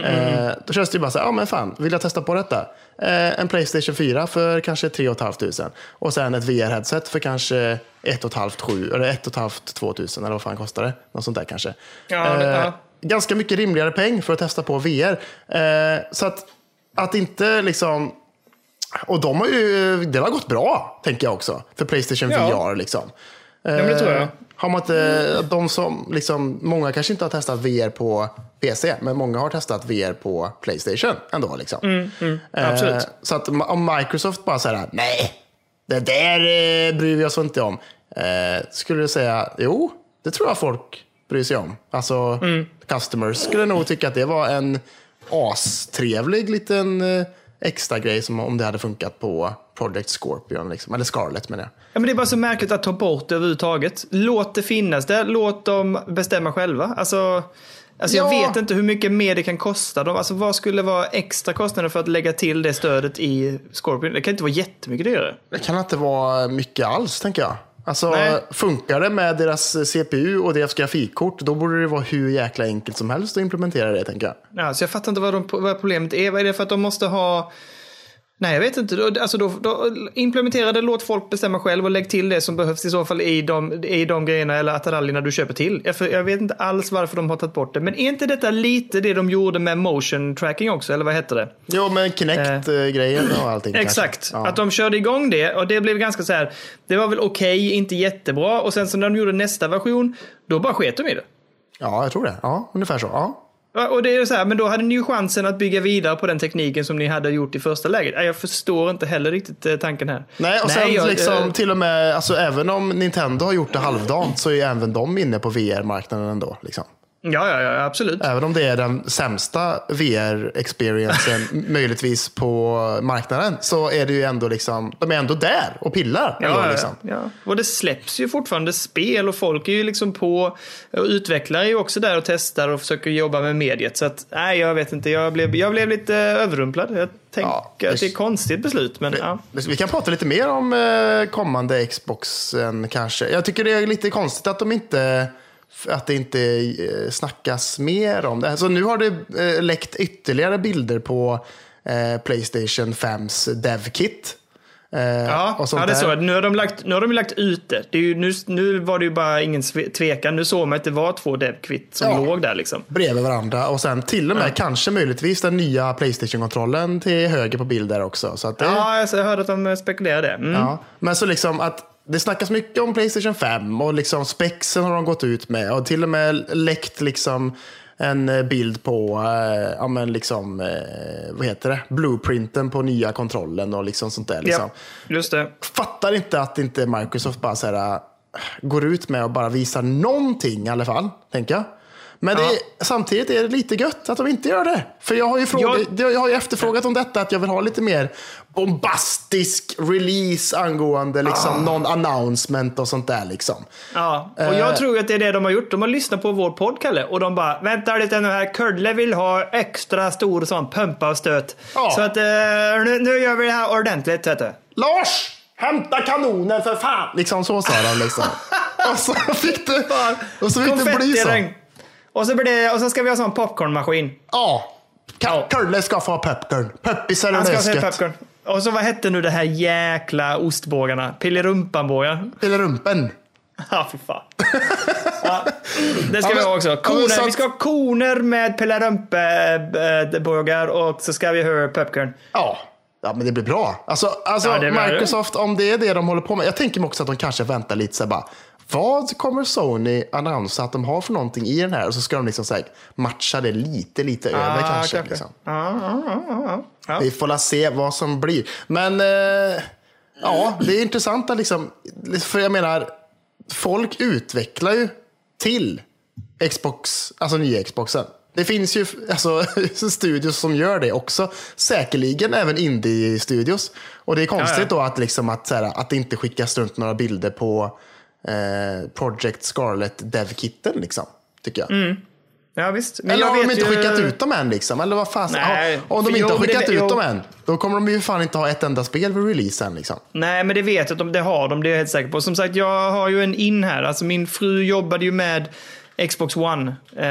Eh, då känns det ju bara så här, ja men fan, vill jag testa på detta? Eh, en Playstation 4 för kanske 3 500 och sen ett VR-headset för kanske 1 500 7 eller 1 500 2 000 eller vad fan kostar det? Något sånt där kanske. Ja, Eh, ja. Ganska mycket rimligare peng för att testa på VR. Eh, så att, att inte liksom och de har ju, det har gått bra, tänker jag också, för Playstation Ja. VR. Liksom. men det tror jag. Eh, Har man inte, de som, liksom, många kanske inte har testat VR på PC, men många har testat VR på Playstation ändå. Liksom. Mm, absolut. Eh, så att om Microsoft bara säger nej, det där eh, bryr vi oss inte om. Skulle du säga, jo, Det tror jag folk bryr sig om. Alltså, Mm. customers skulle nog tycka att det var en astrevlig liten extra grej som om det hade funkat på Project Scorpion, liksom. eller Scarlet menar jag. Ja, men det är bara så märkligt att ta bort det överhuvudtaget. Låt det finnas där. Låt dem bestämma själva. Alltså, alltså jag Ja. vet inte hur mycket mer det kan kosta dem. Alltså, vad skulle vara extra kostnader för att lägga till det stödet i Scorpion? Det kan inte vara jättemycket dyrare. Det kan inte vara mycket alls, tänker jag. Alltså, Nej. funkar det med deras CPU och deras grafikkort, då borde det vara hur jäkla enkelt som helst att implementera det, tänker jag. Ja, så jag fattar inte vad, de, vad problemet är. Vad är det för att de måste ha... Nej, jag vet inte. Alltså då, då, implementera det, låt folk bestämma själv och lägg till det som behövs i så fall i de, i de grejerna eller attiraljerna du köper till. Jag, jag vet inte alls varför de har tagit bort det. Men är inte detta lite det de gjorde med motion tracking också, eller vad hette det? Jo, men Kinect-grejen och allting. Exakt. Ja. Att de körde igång det och det blev ganska så här. Det var väl okej, inte jättebra. Och sen så när de gjorde nästa version, då bara sket de i det. ja, jag tror det. Ja, ungefär så. Ja. Och det är så här, men då hade ni ju chansen att bygga vidare på den tekniken som ni hade gjort i första läget. Nej, Jag förstår inte heller riktigt eh, tanken här. Nej, och sen jag- liksom eh, till och med, alltså även om Nintendo har gjort det halvdant så är även de inne på VR-marknaden ändå. Liksom. Ja, ja, ja, absolut. Även om det är den sämsta VR-experiencen möjligtvis på marknaden så är det ju ändå liksom, de är ändå där och pillar. ändå, Ja, ja, liksom. ja. Och det släpps ju fortfarande spel och folk är ju liksom på och utvecklare är ju också där och testar och försöker jobba med mediet. Så att, nej, jag vet inte. Jag blev, jag blev lite överrumplad. Jag tänker Ja, att det är konstigt beslut, men ja. Vi kan prata lite mer om eh, kommande Xboxen kanske. Jag tycker det är lite konstigt att de inte att det inte eh, snackas mer om det. Så nu har det eh, läckt ytterligare bilder på eh, Playstation 5s DevKit. Ja, och sånt ja det så. Nu har de lagt, nu har de lagt ut det. det ju, nu, nu var det ju bara ingen tvekan. Nu såg man att det var två devkvitt som Ja. låg där liksom. bredvid varandra och sen till och med kanske möjligtvis den nya Playstation-kontrollen till höger på bild där också. Så att det, Ja, alltså, jag hörde att de spekulerade. Mm. Ja, men så liksom att det snackas mycket om Playstation 5 och liksom spexen har de gått ut med och till och med läckt liksom en eh, bild på eh, ja, men liksom, eh, vad heter det? blueprinten på nya kontrollen och liksom sånt där. Liksom. Ja, just det. Fattar inte att inte Microsoft bara så här, äh, går ut med och bara visar någonting i alla fall, tänker jag. Men det är, samtidigt är det lite gött att de inte gör det. För jag har ju, fråga, jag har ju efterfrågat om detta, att jag vill ha lite mer bombastisk release angående liksom, någon announcement och sånt där. Liksom. Ja, och Eh. jag tror att det är det de har gjort. De har lyssnat på vår podd, Kalle, och de bara vänta lite nu här. Kurle vill ha extra stor sån pumpa och stöt. Ja. Så att eh, nu, nu gör vi det här ordentligt, vet du. Lars! Hämta kanonen för fan! Liksom så sa de. Liksom. och så fick det, och så fick det bli så. Och så, blir det, och så ska vi ha sån popcornmaskin. Ja. Kurle ska få ha popcorn. Peppisar och Han ska ha popcorn. Och så vad hette nu det här jäkla ostbågarna? Pillerumpanbågar? Eller rumpen. Ja, fy fan. Ja, det ska Ja, vi ha också. Koner. så att- Vi ska ha koner med pillerumpanbågar och så ska vi ha popcorn. Ja. Ja, men det blir bra. Alltså, alltså Ja, det Microsoft, om det är det de håller på med. Jag tänker mig också att de kanske väntar lite så här bara. Vad kommer Sony annonsera att de har för någonting i den här? Och så ska de liksom så här, matcha det lite, lite över kanske. Liksom. Ja, ja, ja, ja, ja. Vi får la se vad som blir. Men eh, ja, det är intressant att liksom, för jag menar, folk utvecklar ju till Xbox, alltså nya Xboxen. Det finns ju alltså, studios som gör det också. Säkerligen även indie-studios. Och det är konstigt Ja, ja. då att, liksom att, här, att det inte skickas runt några bilder på eh, Project Scarlet Dev-kitten. Liksom, tycker jag. ja visst. Men Eller har de inte ju- skickat ut dem än? Liksom? Eller vad fan? Nej, om de inte jo, har men det- skickat ut jo. dem än, då kommer de ju fan inte ha ett enda spel för release än. Liksom. Nej, men det vet jag att de, det har de, det är jag helt säker på. Som sagt, jag har ju en in här. Alltså min fru jobbade ju med Xbox One eh,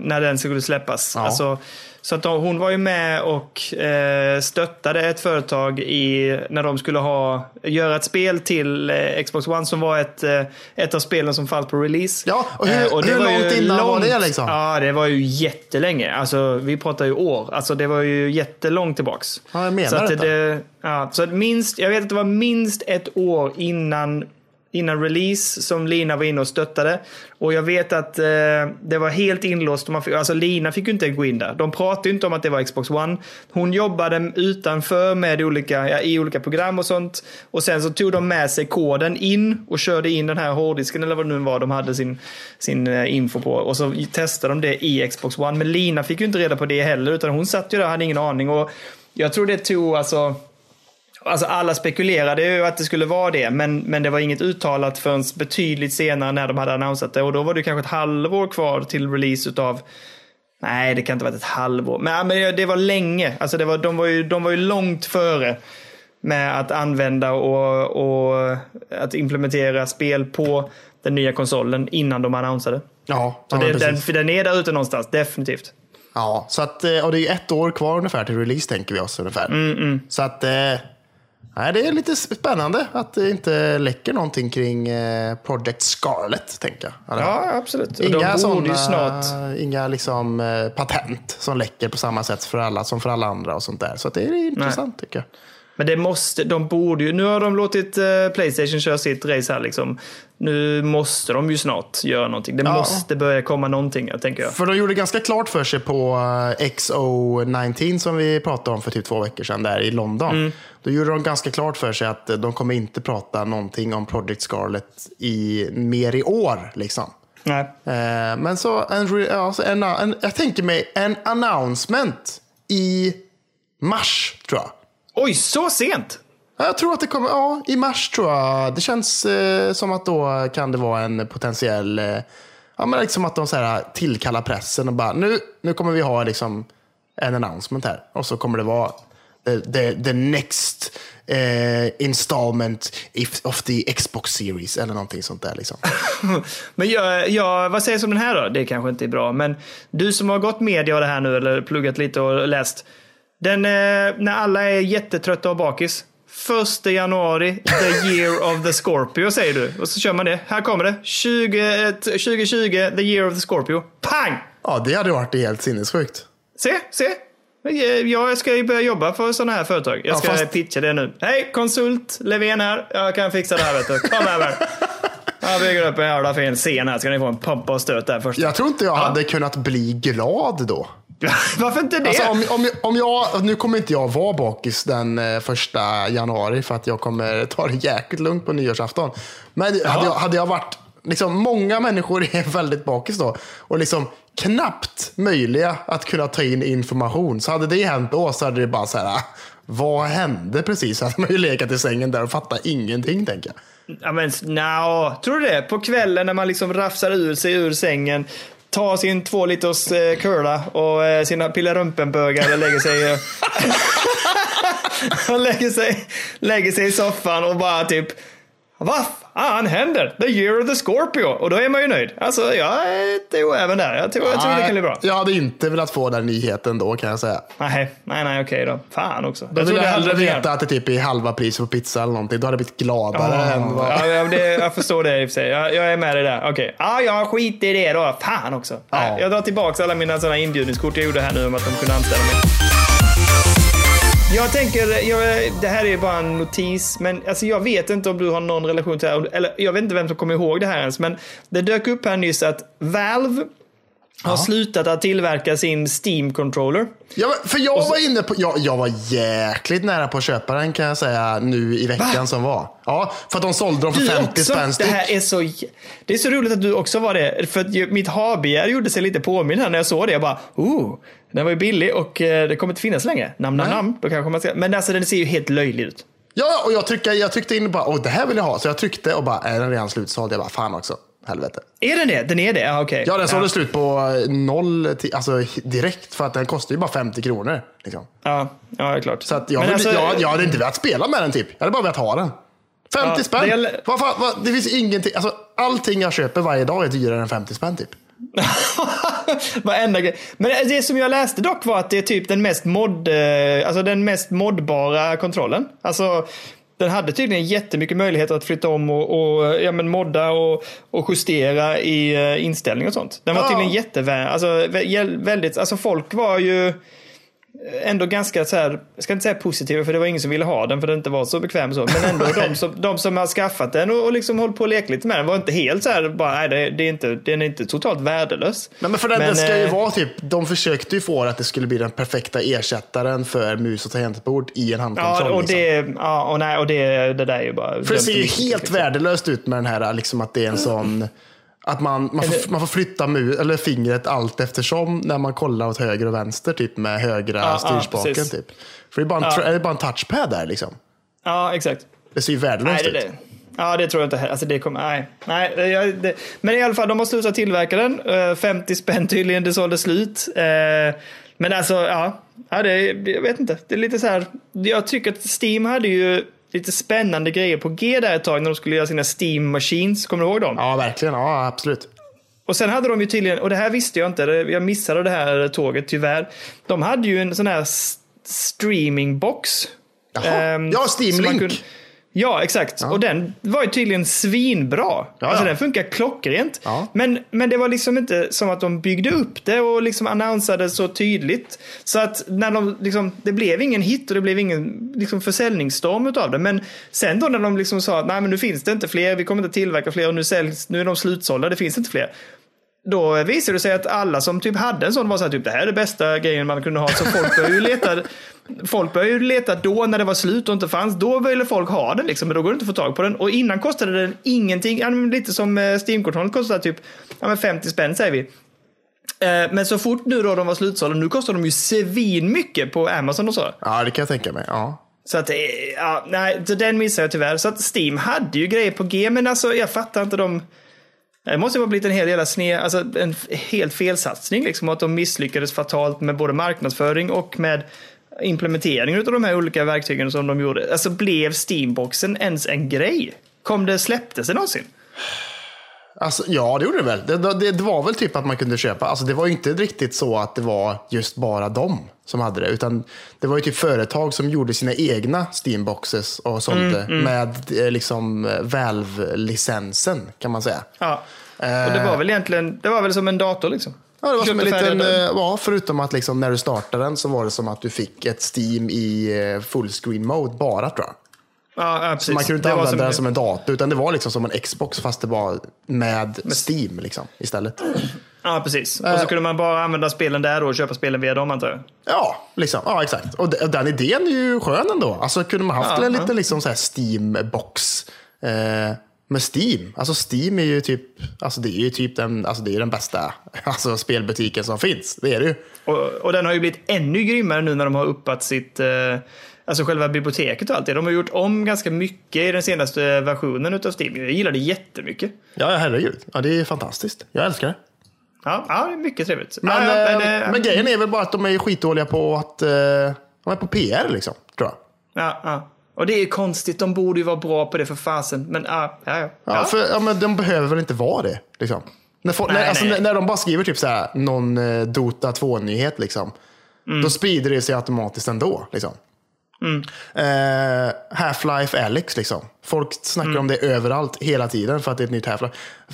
när den skulle släppas. Ja. Alltså, så att de, hon var ju med och eh, stöttade ett företag i, när de skulle ha, göra ett spel till eh, Xbox One som var ett, eh, ett av spelen som fanns på release. Ja, och hur- det hur långt innan var det, liksom? Ja, det var ju jättelänge. Alltså, vi pratar ju år. Alltså, det var ju jättelångt tillbaks. Ja, jag menar så att det, ja, så minst, jag vet att det var minst ett år innan innan release som Lina var inne och stöttade. Och jag vet att eh, det var helt inlåst. Och man fick, alltså Lina fick ju inte gå in där. De pratade ju inte om att det var Xbox One. Hon jobbade utanför med olika, ja, i olika program och sånt. Och sen så tog de med sig koden in och körde in den här hårddisken eller vad det nu var de hade sin, sin eh, info på. Och så testade de det i Xbox One. Men Lina fick ju inte reda på det heller utan hon satt ju där och hade ingen aning. Och jag tror det tog alltså Alltså alla spekulerade ju att det skulle vara det, men, men det var inget uttalat förrän betydligt senare när de hade annonsat det. Och då var det kanske ett halvår kvar till release utav Nej, det kan inte ha varit ett halvår. Men, men det var länge. Alltså det var, de, var ju, de var ju långt före med att använda och, och att implementera spel på den nya konsolen innan de annonsade. Ja, Så ja, det, den, för den är där ute någonstans, definitivt. Ja, så att, eh, och det är ett år kvar ungefär till release tänker vi oss ungefär. Mm, Så att, eh, nej, det är lite spännande att det inte läcker någonting kring eh, Project Scarlet, tänker jag. Eller? Ja, absolut. Och Inga, såna, snart... inga liksom, eh, patent som läcker på samma sätt för alla som för alla andra och sånt där. Så det är intressant tycker jag. Men det måste, de borde ju, nu har de låtit eh, Playstation köra sitt race här liksom. Nu måste de ju snart göra någonting. Det Ja. måste börja komma någonting, tänker jag. För de gjorde ganska klart för sig på eh, XO19 som vi pratade om för typ två veckor sedan där i London. Mm. Då gjorde de ganska klart för sig att eh, de kommer inte prata någonting om Project Scarlet i, mer i år. Liksom. Nej. Men så, en, alltså en, en, jag tänker mig en announcement i mars tror jag. Oj, så sent? Ja, Jag tror att det kommer, ja, i mars tror jag. Det känns eh, som att då kan det vara en potentiell, eh, ja men liksom att de så här, tillkallar pressen och bara, nu, nu kommer vi ha liksom en announcement här. Och så kommer det vara the, the, the next eh, installment if, of the Xbox series eller någonting sånt där liksom. Men jag, jag, vad sägs om den här då? Det kanske inte är bra, men du som har gått media och det här nu eller pluggat lite och läst. Den, eh, när alla är jättetrötta och bakis. Första januari, the year of the Scorpio säger du. Och så kör man det. Här kommer det. 20, eh, 2020, the year of the Scorpio. Pang! Ja, det hade varit helt sinnessjukt. Se, se. Jag ska ju börja jobba för sådana här företag. Jag Ja, ska fast- pitcha det nu. Hej, konsult Levén här. Jag kan fixa det här vet du. Kom över. Jag bygger upp en jävla fin scen här. Ska ni få en pumpa och stöt där först. Jag tror inte jag hade kunnat bli glad då. Varför inte det? Alltså, om, om, om jag, nu kommer inte jag vara bakis den eh, första januari för att jag kommer ta det jäkligt lugnt på nyårsafton. Men hade jag, hade jag varit, liksom, många människor är väldigt bakis då och liksom knappt möjliga att kunna ta in information. Så hade det hänt då så hade det bara så här, ah, vad hände precis? Så hade man ju legat i sängen där och fattat ingenting tänker jag. Ja, men, no. Tror du det? På kvällen när man liksom rafsar ur sig ur sängen. Tar sin två liters eh, curla och eh, sina pillerumpenbögar och lägger sig, och lägger sig lägger sig i soffan och bara typ vad fan händer? The year of the Scorpio. Och då är man ju nöjd. Alltså jag är inte oäven där. Jag tror, jag tror det kan bli bra. Jag hade inte velat få den nyheten då kan jag säga. Nej, nej, nej, okej då. Fan också. Då vill trodde jag hellre veta att det typ är halva pris på pizza eller någonting. Då hade jag blivit gladare Ja, än vad... ja, ja, det, jag förstår det i och för sig. Jag, jag är med dig där. Okej. Ja, jag skiter i det då. Fan också. Nej, Jag drar tillbaka alla mina sådana inbjudningskort jag gjorde här nu om att de kunde anställa mig. Jag tänker, jag, det här är ju bara en notis, men alltså jag vet inte om du har någon relation till det här. Eller jag vet inte vem som kommer ihåg det här ens, men det dök upp här nyss att Valve har slutat att tillverka sin Steam-controller. Ja, för jag var inne på, jag, jag var jäkligt nära på att köpa den kan jag säga nu i veckan som var. Ja, för att de sålde dem för Du 50 också. spänn Det här är så, det är så roligt att du också var det. För att mitt habegär gjorde sig lite påminn här när jag såg det. Jag bara, oh, den var ju billig och eh, det kommer inte finnas längre. Namn, namn, Nej. namn. Då kanske man ska, men alltså den ser ju helt löjlig ut. Ja, och jag, tryckte, jag tryckte in och bara, åh det här vill jag ha. Så jag tryckte och bara, är den redan slutsåld? Jag bara, fan också, helvete. Är den det? Den är det? Ja, okej. Ja, den sålde slut på eh, noll, till, alltså direkt. För att den kostar ju bara 50 kronor. Liksom. Ja, ja, det är klart. Så att jag, vill, alltså- jag, jag hade inte velat spela med den typ. Jag hade bara velat ha den. 50 Ja, spänn. det- Vad fan, vad, det finns ingenting. Alltså, allting jag köper varje dag är dyrare än 50 spänn typ. Varenda grej. Men det som jag läste dock var att det är typ den mest mod, eh, alltså den mest modbara kontrollen. Alltså den hade tydligen jättemycket möjligheter att flytta om och, och ja, men modda och, och justera i eh, inställning och sånt. Den var Ja. tydligen jättevä... Alltså, väldigt, alltså folk var ju ändå ganska så här, jag ska inte säga positiva för det var ingen som ville ha den för den inte var så bekväm så. Men ändå de som, de som har skaffat den och, och liksom hållit på och lekt lite med den var inte helt så här, bara, nej det, det är inte, den är inte totalt värdelös. Nej, men för den, den ska ju eh, vara typ, de försökte ju få att det skulle bli den perfekta ersättaren för mus och tangentbord i en handkontroll. Ja, och liksom. det, ja, och nej, och det, det där är ju bara... För det ser ju helt liksom. värdelöst ut med den här, liksom att det är en sån... Att man, man, får, man får flytta mu, eller fingret allt eftersom när man kollar åt höger och vänster typ med högra ja, styrspaken. precis. typ. För det är bara en, det är bara en touchpad där liksom. Ja, exakt. Det ser ju värdelöst ut. det. Ja, det tror jag inte heller. Alltså, det kommer, nej. nej det, men i alla fall, de har slutat tillverka den. Eh, 50 spänn tydligen, det sålde slut. Eh, men alltså, ja. ja det, jag vet inte. Det är lite så här. Jag tycker att Steam hade ju lite spännande grejer på G där ett tag när de skulle göra sina Steam Machines. Kommer du ihåg dem? Ja, verkligen. Ja, absolut. Och sen hade de ju tydligen, och det här visste jag inte, jag missade det här tåget tyvärr. De hade ju en sån här streamingbox. Jaha. Ehm, Ja, Steam Link. Ja, exakt. Och den var ju tydligen svinbra. Alltså ja. den funkar klockrent. Ja. Men, men det var liksom inte som att de byggde upp det och liksom annonsade så tydligt. Så att när de liksom, det blev ingen hit och det blev ingen liksom försäljningsstorm utav det. Men sen då när de liksom sa att nej men nu finns det inte fler, vi kommer inte tillverka fler och nu, säljs, nu är de slutsålda, det finns inte fler. Då visade det sig att alla som typ hade en sån var så här, typ det här är det bästa grejen man kunde ha. Så folk började ju leta, folk började ju leta då när det var slut och inte fanns. Då ville folk ha den liksom, men då går det inte att få tag på den. Och innan kostade den ingenting. Ja, Lite som eh, Steam-kontrollen kostade typ ja, men 50 spänn säger vi. Eh, Men så fort nu då de var slutsålda, nu kostar de ju svin mycket på Amazon och så. Ja, det kan jag tänka mig. Ja. Så att, eh, ja, nej, så den missade jag tyvärr. Så att Steam hade ju grejer på G, men alltså jag fattar inte de... Det måste ha blivit en hel jävla sne, alltså en helt felsatsning liksom. Att de misslyckades fatalt med både marknadsföring och med implementeringen av de här olika verktygen som de gjorde. Alltså blev Steamboxen ens en grej? Kom det, släpptes det någonsin? Alltså, ja, det gjorde det väl. Det, det, det var väl typ att man kunde köpa. Alltså, det var ju inte riktigt så att det var just bara dem som hade det. Utan det var ju typ företag som gjorde sina egna Steamboxes och sålde med eh, liksom eh, Valve-licensen kan man säga. Ja. Och det var väl egentligen, det var väl som en dator liksom? Ja, det var som en liten, eh, ja, förutom att liksom när du startade den så var det som att du fick ett Steam i eh, fullscreen mode bara tror jag. Ja, precis. Man kunde inte Det använda som- den som en dator utan det var liksom som en Xbox fast det var med Steam liksom, istället. Ja, precis. Och så kunde man bara använda spelen där då och köpa spelen via dem antar jag. Ja, liksom. ja exakt. Och de- den idén är ju skön ändå. Alltså kunde man haft Ja, en ja. liten liksom, så Steam-box eh, med Steam. Alltså Steam är ju typ, alltså det är ju typ den, alltså det är den bästa alltså, spelbutiken som finns. Det är det ju. Och, och den har ju blivit ännu grymmare nu när de har uppat sitt, eh, alltså själva biblioteket och allt det. De har gjort om ganska mycket i den senaste versionen utav Steam. Jag gillar det jättemycket. Ja, herregud. Ja, det är fantastiskt. Jag älskar det. Ja, ja det är mycket trevligt. Men, ja, ja, eh, men, eh, men grejen är väl bara att de är skitdåliga på att, eh, de är på PR liksom, tror jag. ja, ja. Och det är ju konstigt, de borde ju vara bra på det för fasen. Men ja, ja, ja. Ja. För, ja, men de behöver väl inte vara det. Liksom. När, folk, Nej, när, alltså, nej. när, de bara skriver typ så här, någon Dota 2-nyhet, liksom, Mm. då sprider det sig automatiskt ändå. Liksom. Eh, Half-Life Alyx, liksom. folk snackar Mm. om det överallt, hela tiden, för att det är ett nytt Half-Life.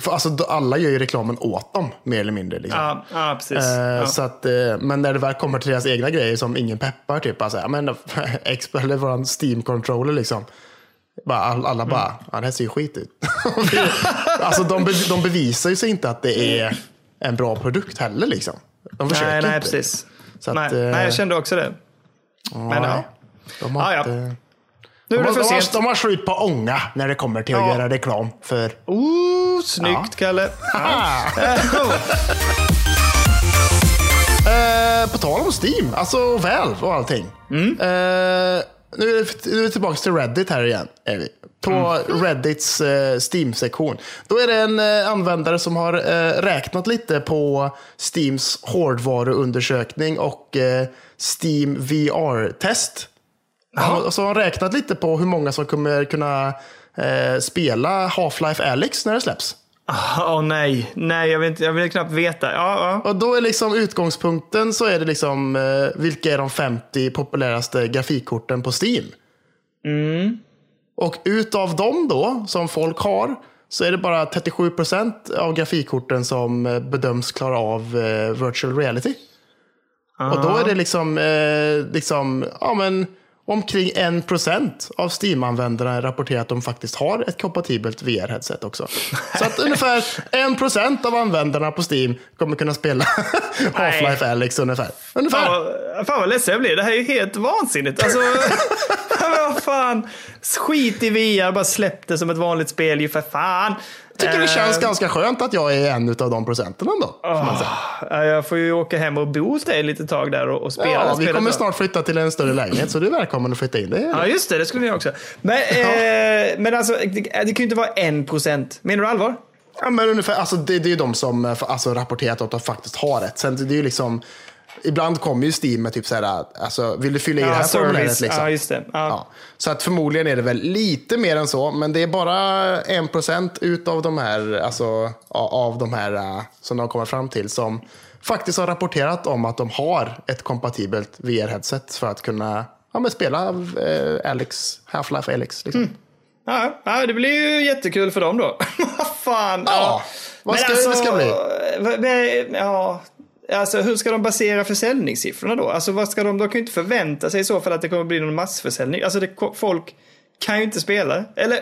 Alltså, alla gör ju reklamen åt dem, mer eller mindre. Liksom. Ja, ja, precis. Eh, ja. Så att, eh, men när det väl kommer till deras egna grejer som ingen peppar, typ, alltså, men, Expo, eller våran Steam-controller, liksom. Bara, all- alla bara, Mm. ja, det här ser ju skit ut. alltså, de, be, de bevisar ju sig inte att det är en bra produkt heller. Liksom. De försöker nej, nej, inte. precis. Att, nej, nej, jag kände också det. Men ja. De har, Ja, ja. inte, Nu de, är det för de, har, sent. de har slut på ånga när det kommer till att Ja. göra reklam för... Oh, snyggt, Ja. Kalle. Ja. Eh, på tal om Steam, alltså Valve och allting. Mm. Eh, nu, är det, nu är vi tillbaka till Reddit här igen. Är vi. På Mm. Reddits eh, Steam-sektion. Då är det en eh, användare som har eh, räknat lite på Steams hårdvaruundersökning och eh, Steam VR-test. Och så har han räknat lite på hur många som kommer kunna eh, spela Half-Life Alyx när det släpps. Åh nej, nej jag vill, inte, jag vill knappt veta. Ja, ja. Och då är liksom utgångspunkten så är det liksom eh, vilka är de 50 populäraste grafikkorten på Steam. Och utav dem då, som folk har, så är det bara 37% av grafikkorten som eh, bedöms klara av eh, virtual reality. Och då är det liksom, eh, liksom ja, men, omkring 1% av Steam-användarna rapporterar att de faktiskt har ett kompatibelt VR-headset också. Så att ungefär 1% av användarna på Steam kommer kunna spela Half-Life Alyx ungefär. ungefär. Fan, vad- fan vad ledsen jag blir. Det här är ju helt vansinnigt. Alltså, vad fan. Skit i VR, bara släpp det som ett vanligt spel ju för fan. Tycker det känns Eh, ganska skönt att jag är en av de procenten ändå. ja, Jag får ju åka hem och bo hos dig lite tag där och, och spela Ja, vi kommer snart flytta till en större lägenhet, så du är välkommen att flytta in. Det Ja, just det. Det skulle vi också. Men, eh, men alltså, det, det kan ju inte vara en procent. Menar du allvar? Ja, men ungefär, alltså, det, det är ju de som eh, alltså, rapporterat att de faktiskt har rätt. Sen det är ju liksom, ibland kommer ju Steam med typ så här, alltså, vill du fylla i det här formuläret? Liksom? Ja, just det. Ja. Ja. Så att förmodligen är det väl lite mer än så, men det är bara en procent utav de här, alltså, av de här eh, som de kommer fram till som faktiskt har rapporterat om att de har ett kompatibelt VR-headset för att kunna ja, men spela eh, Alex, Half-Life Alex. Liksom. Mm. Ja, ja, det blir ju jättekul för dem då. Vad fan. Ja, vad Men alltså, ska det ska bli? men, Ja, alltså hur ska de basera försäljningssiffrorna då? Alltså vad ska de, de kan ju inte förvänta sig i så fall att det kommer bli någon massförsäljning. Alltså det, folk kan ju inte spela. Eller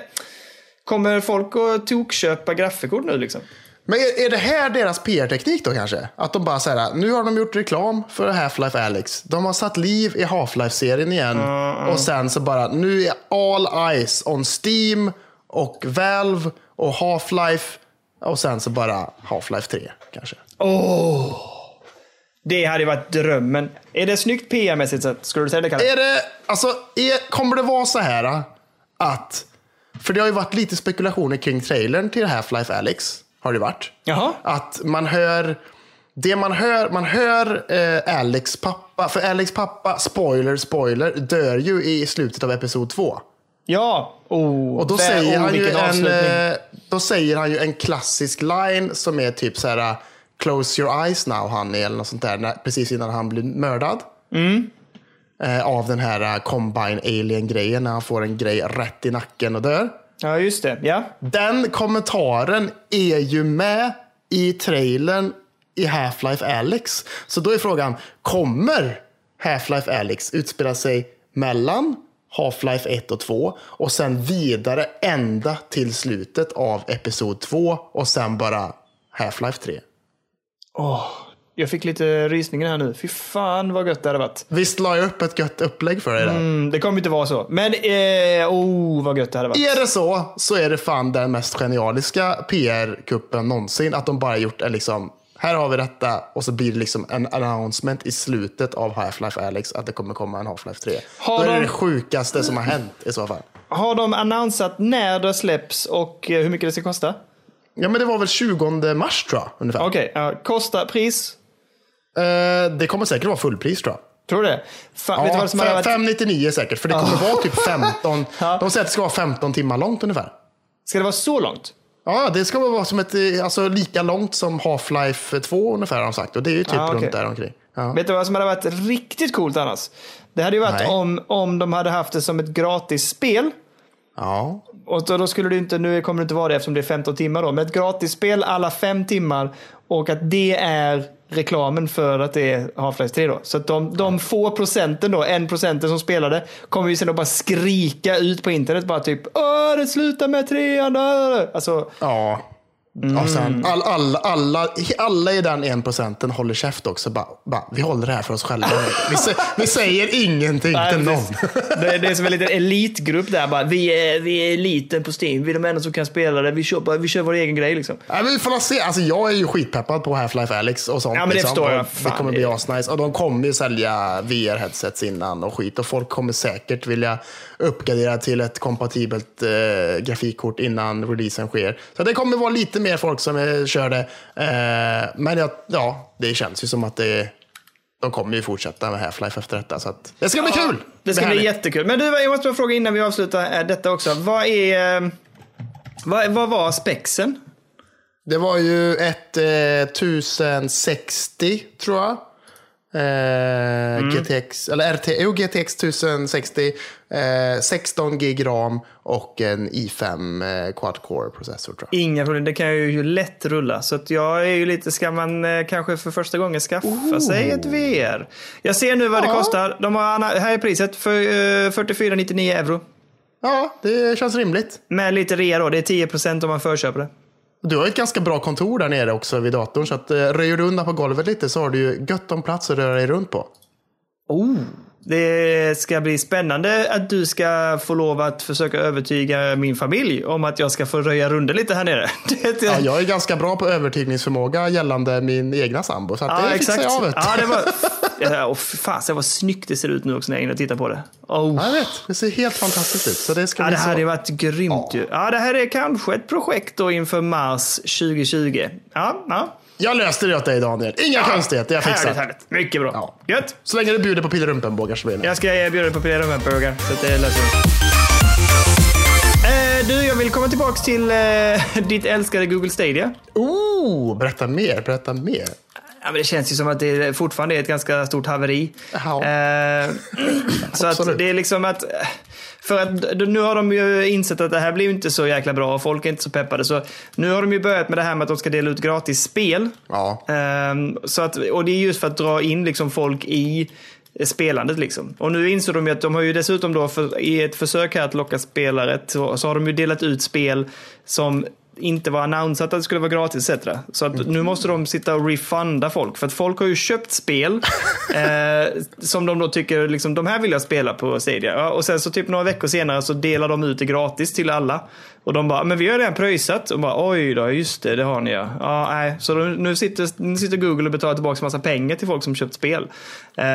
kommer folk att tokköpa grafikkort nu liksom? Men är, är det här deras PR-teknik då kanske? Att de bara säger nu har de gjort reklam för Half-Life Alyx. De har satt liv i Half-Life-serien igen. Och sen så bara, nu är all eyes on Steam och Valve och Half-Life. Och sen så bara Half-Life 3 kanske. Det hade ju varit drömmen. Är det snyggt PR-mässigt sett? Skulle du säga det Kalle? Är det, alltså, är, kommer det vara så här att, för det har ju varit lite spekulationer kring trailern till Half-Life Alyx. Har det varit. Jaha. Att man hör, det man hör, man hör eh, Alex pappa, för Alex pappa, spoiler, spoiler, dör ju i slutet av episod två. Ja. Oh, Och då säger, oh, han ju en, eh, då säger han ju en klassisk line som är typ så här, close your eyes now honey, eller något sånt där, precis innan han blir mördad. Mm. Eh, av den här eh, combine alien-grejen, när han får en grej rätt i nacken och dör. Ja, just det. Ja. Den kommentaren är ju med i trailern i Half-Life Alyx. Så då är frågan, kommer Half-Life Alyx utspela sig mellan Half-Life 1 och 2 och sen vidare ända till slutet av episod 2 och sen bara Half-Life 3? Jag fick lite rysningar här nu. Fy fan vad gött det hade varit. Visst la jag upp ett gött upplägg för dig där? Mm, det kommer inte vara så. Men, eh, oh vad gött det hade varit. Är det så, så är det fan den mest genialiska PR-kuppen någonsin. Att de bara gjort en liksom, här har vi detta och så blir det liksom en announcement i slutet av Half-Life Alyx att det kommer komma en Half-Life 3. Har Då är det de- det sjukaste som har hänt i så fall. Har de annonsat när det släpps och eh, hur mycket det ska kosta? Ja men det var väl 20 mars tror jag, ungefär. Okej, ja, kosta, pris? Eh, det kommer säkert vara fullpris tror jag. Tror du det? Du Ja, varit... 599 säkert, för det kommer vara typ 15. Ja. De säger att det ska vara 15 timmar långt ungefär. Ska det vara så långt? Ja, det ska vara som ett, eh, alltså, lika långt som Half-Life 2 ungefär har de sagt. Och det är ju typ Ah, okej. runt där omkring. Ja. Vet du vad som hade varit riktigt coolt annars? Det hade ju varit Nej. om, om de hade haft det som ett gratis spel. Ja. Och då, då skulle det inte, nu kommer det inte vara det eftersom det är 15 timmar då, men ett gratisspel alla fem timmar och att det är reklamen för att det är Half-Life 3 då. Så att de, de få procenten då, en procenten som spelade, kommer ju sen att bara skrika ut på internet bara typ Åh, det slutar med trean. äh." Alltså, Ja. Mm. Och sen all, all, alla, alla i den en procenten håller käft också. Bara, bara, vi håller det här för oss själva. Vi, sä, vi säger ingenting Nej, till någon. Det, det är som en liten elitgrupp där bara. Vi är, vi är eliten på Steam. Vi är de enda som kan spela det. Vi kör, bara, vi kör vår egen grej liksom. Men vi får se. Alltså, jag är ju skitpeppad på Half-Life Alyx och sånt. Ja, men det förstår jag. Och Det Fan, kommer bli asnice. Och de kommer ju sälja VR-headsets innan och skit. Och folk kommer säkert vilja uppgradera till ett kompatibelt eh, grafikkort innan releasen sker. Så det kommer vara lite mer folk som kör det. Eh, men jag, ja, det känns ju som att det, de kommer ju fortsätta med Half-Life efter detta. Så att, det ska bli kul! Det ska är bli jättekul. Men du, jag måste bara fråga innan vi avslutar eh, detta också. Vad är... eh, Vad, vad var spexen? Det var ju ett eh, 1060 tror jag. Eh, GTX, eller RT, jo, GTX 1060, eh, 16 gig ram och en i5 eh, quad-core processor tror jag. Inga problem, det kan ju lätt rulla. Så att jag är ju lite, ska man eh, kanske för första gången skaffa sig ett VR? Jag ser nu vad det Ja. kostar. De har, här är priset för eh, 44,99 euro. Ja, det känns rimligt. Med lite rea då, det är 10% om man förköper det. Du har ett ganska bra kontor där nere också vid datorn, så att eh, röjer du undan på golvet lite så har du ju gött om plats att röra dig runt på. Oh. Det ska bli spännande att du ska få lov att försöka övertyga min familj om att jag ska få röja runt lite här nere. Ja, jag är ganska bra på övertygningsförmåga gällande min egna sambo, så att det fixar jag. Vet. Ja, det var... Ja, och fasen vad snyggt det ser ut nu också när jag är inne och tittar på det. Oh. Ja, jag vet, det ser helt fantastiskt ut. Så det ska Ja, det så. hade varit grymt ju. Ja, det här är kanske ett projekt då inför mars 2020. Ja, ja. Jag löste det åt dig Daniel. Inga konstigheter, jag fixar. Härligt. Mycket bra. Ja. Gött. Så länge du bjuder på pillerumpenbågar så blir det. Jag ska erbjuda dig på flera rumpenburgare, så att det löser vi. Eh, Du, jag vill komma tillbaka till eh, ditt älskade Google Stadia. Oh, berätta mer, berätta mer. Ja, men det känns ju som att det fortfarande är ett ganska stort haveri. Ja. Eh, så att det är liksom att... För att nu har de ju insett att det här blir inte så jäkla bra och folk är inte så peppade. Så nu har de ju börjat med det här med att de ska dela ut gratis spel. Ja. Ehm, så att, och det är just för att dra in liksom folk i spelandet. Liksom. Och nu insåg de ju att de har ju dessutom då för, i ett försök här att locka spelare så, så har de ju delat ut spel som inte var annonsat att det skulle vara gratis etc. Så att nu måste de sitta och refunda folk. För att folk har ju köpt spel eh, som de då tycker, liksom, de här vill jag spela på Stadia. Ja, och sen så typ några veckor senare så delar de ut det gratis till alla. Och de bara, men vi har redan pröjsat. Och bara, oj då, just det, det har ni ja. ja nej. Så de, nu, sitter, nu sitter Google och betalar tillbaka massa pengar till folk som köpt spel. Eh,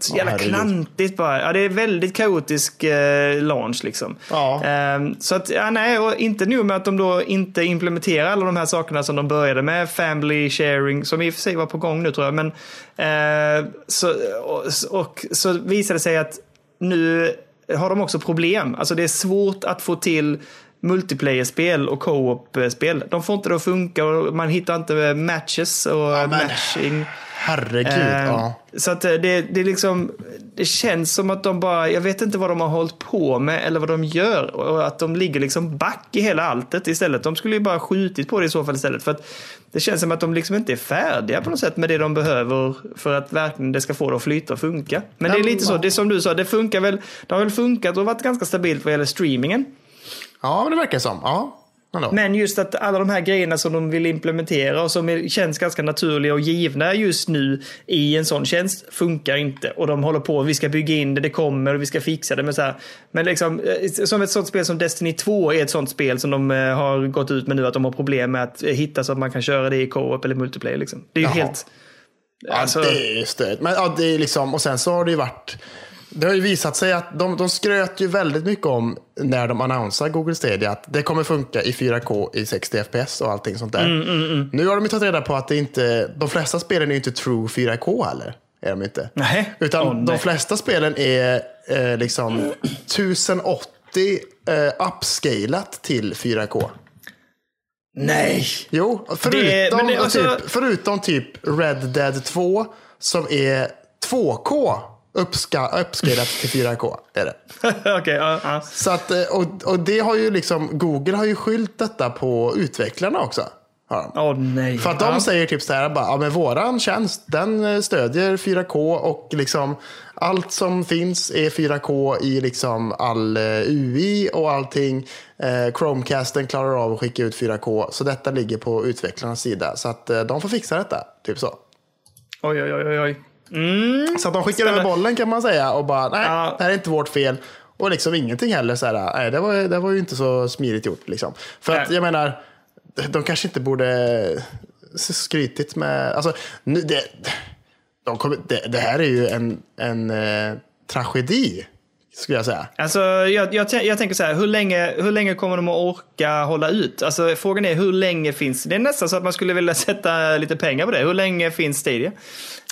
så jävla herregud. klantigt bara. Ja, det är väldigt kaotisk eh, launch liksom. Ja. Eh, så att, ja nej, och inte nu med att de då inte implementerar alla de här sakerna som de började med. Family sharing, som i och för sig var på gång nu tror jag. Men eh, så, och, och så visade det sig att nu har de också problem. Alltså det är svårt att få till multiplayer-spel och co-op-spel. De får inte det att funka och man hittar inte matches och men- matching. Herregud. Eh, ja. Så att eh, det, det, liksom, det känns som att de bara, jag vet inte vad de har hållit på med eller vad de gör. Och att de ligger liksom back i hela alltet istället. De skulle ju bara skjutit på det i så fall istället. För att det känns som att de liksom inte är färdiga på något sätt med det de behöver för att verkligen det ska få det att flyta och funka. Men det är lite så, det är som du sa, det funkar väl, det har väl funkat och varit ganska stabilt vad gäller streamingen. Ja, men det verkar som. Ja. Men just att alla de här grejerna som de vill implementera och som är, känns ganska naturliga och givna just nu i en sån tjänst funkar inte. Och de håller på, vi ska bygga in det, det kommer och vi ska fixa det. Men, så här, men liksom, eh, som ett sånt spel som Destiny 2 är ett sånt spel som de eh, har gått ut med nu att de har problem med att eh, hitta så att man kan köra det i co-op eller multiplayer. Liksom. Det är ju helt... Ja, Alltså- det är stört. Men ja, det är liksom, och sen så har det ju varit, det har ju visat sig att de, de skröt ju väldigt mycket om när de annonsade Google Stadia att det kommer funka i 4K i 60 FPS och allting sånt där. Mm, Nu har de ju tagit reda på att det inte, de flesta spelen är inte true 4K heller. Är de inte. Nej. Utan Åh, nej. de flesta spelen är eh, liksom 1080 eh, upscalat till 4K. Nej! Jo, förutom, men det- alltså- typ, förutom typ Red Dead 2 som är 2K uppska, uppscalat till 4K. Är det. Okej, ja, ja. Så att, eh, och, och det har ju liksom, Google har ju skyllt detta på utvecklarna också. Åh nej. För att de säger typ så här, bara, ja men våran tjänst den eh, stödjer 4K och liksom allt som finns är 4K i liksom all eh, UI och allting. Chromecasten klarar av att skicka ut 4K, så detta ligger på utvecklarnas sida. Så att de får fixa detta, typ så. Oj, oj, oj, oj. Mm. Så att de skickar över bollen kan man säga och bara, nej, Ja. det här är inte vårt fel. Och liksom ingenting heller så här, nej, det var, det var ju inte så smidigt gjort liksom. För att Nej. jag menar, de kanske inte borde skrytit med, alltså, nu, det, de kommer, det, det här är ju en, en eh, tragedi, skulle jag säga. Alltså, jag, jag, jag tänker så här, hur länge, hur länge kommer de att orka hålla ut? Alltså, frågan är hur länge finns det? är nästan så att man skulle vilja sätta lite pengar på det. Hur länge finns Stadia?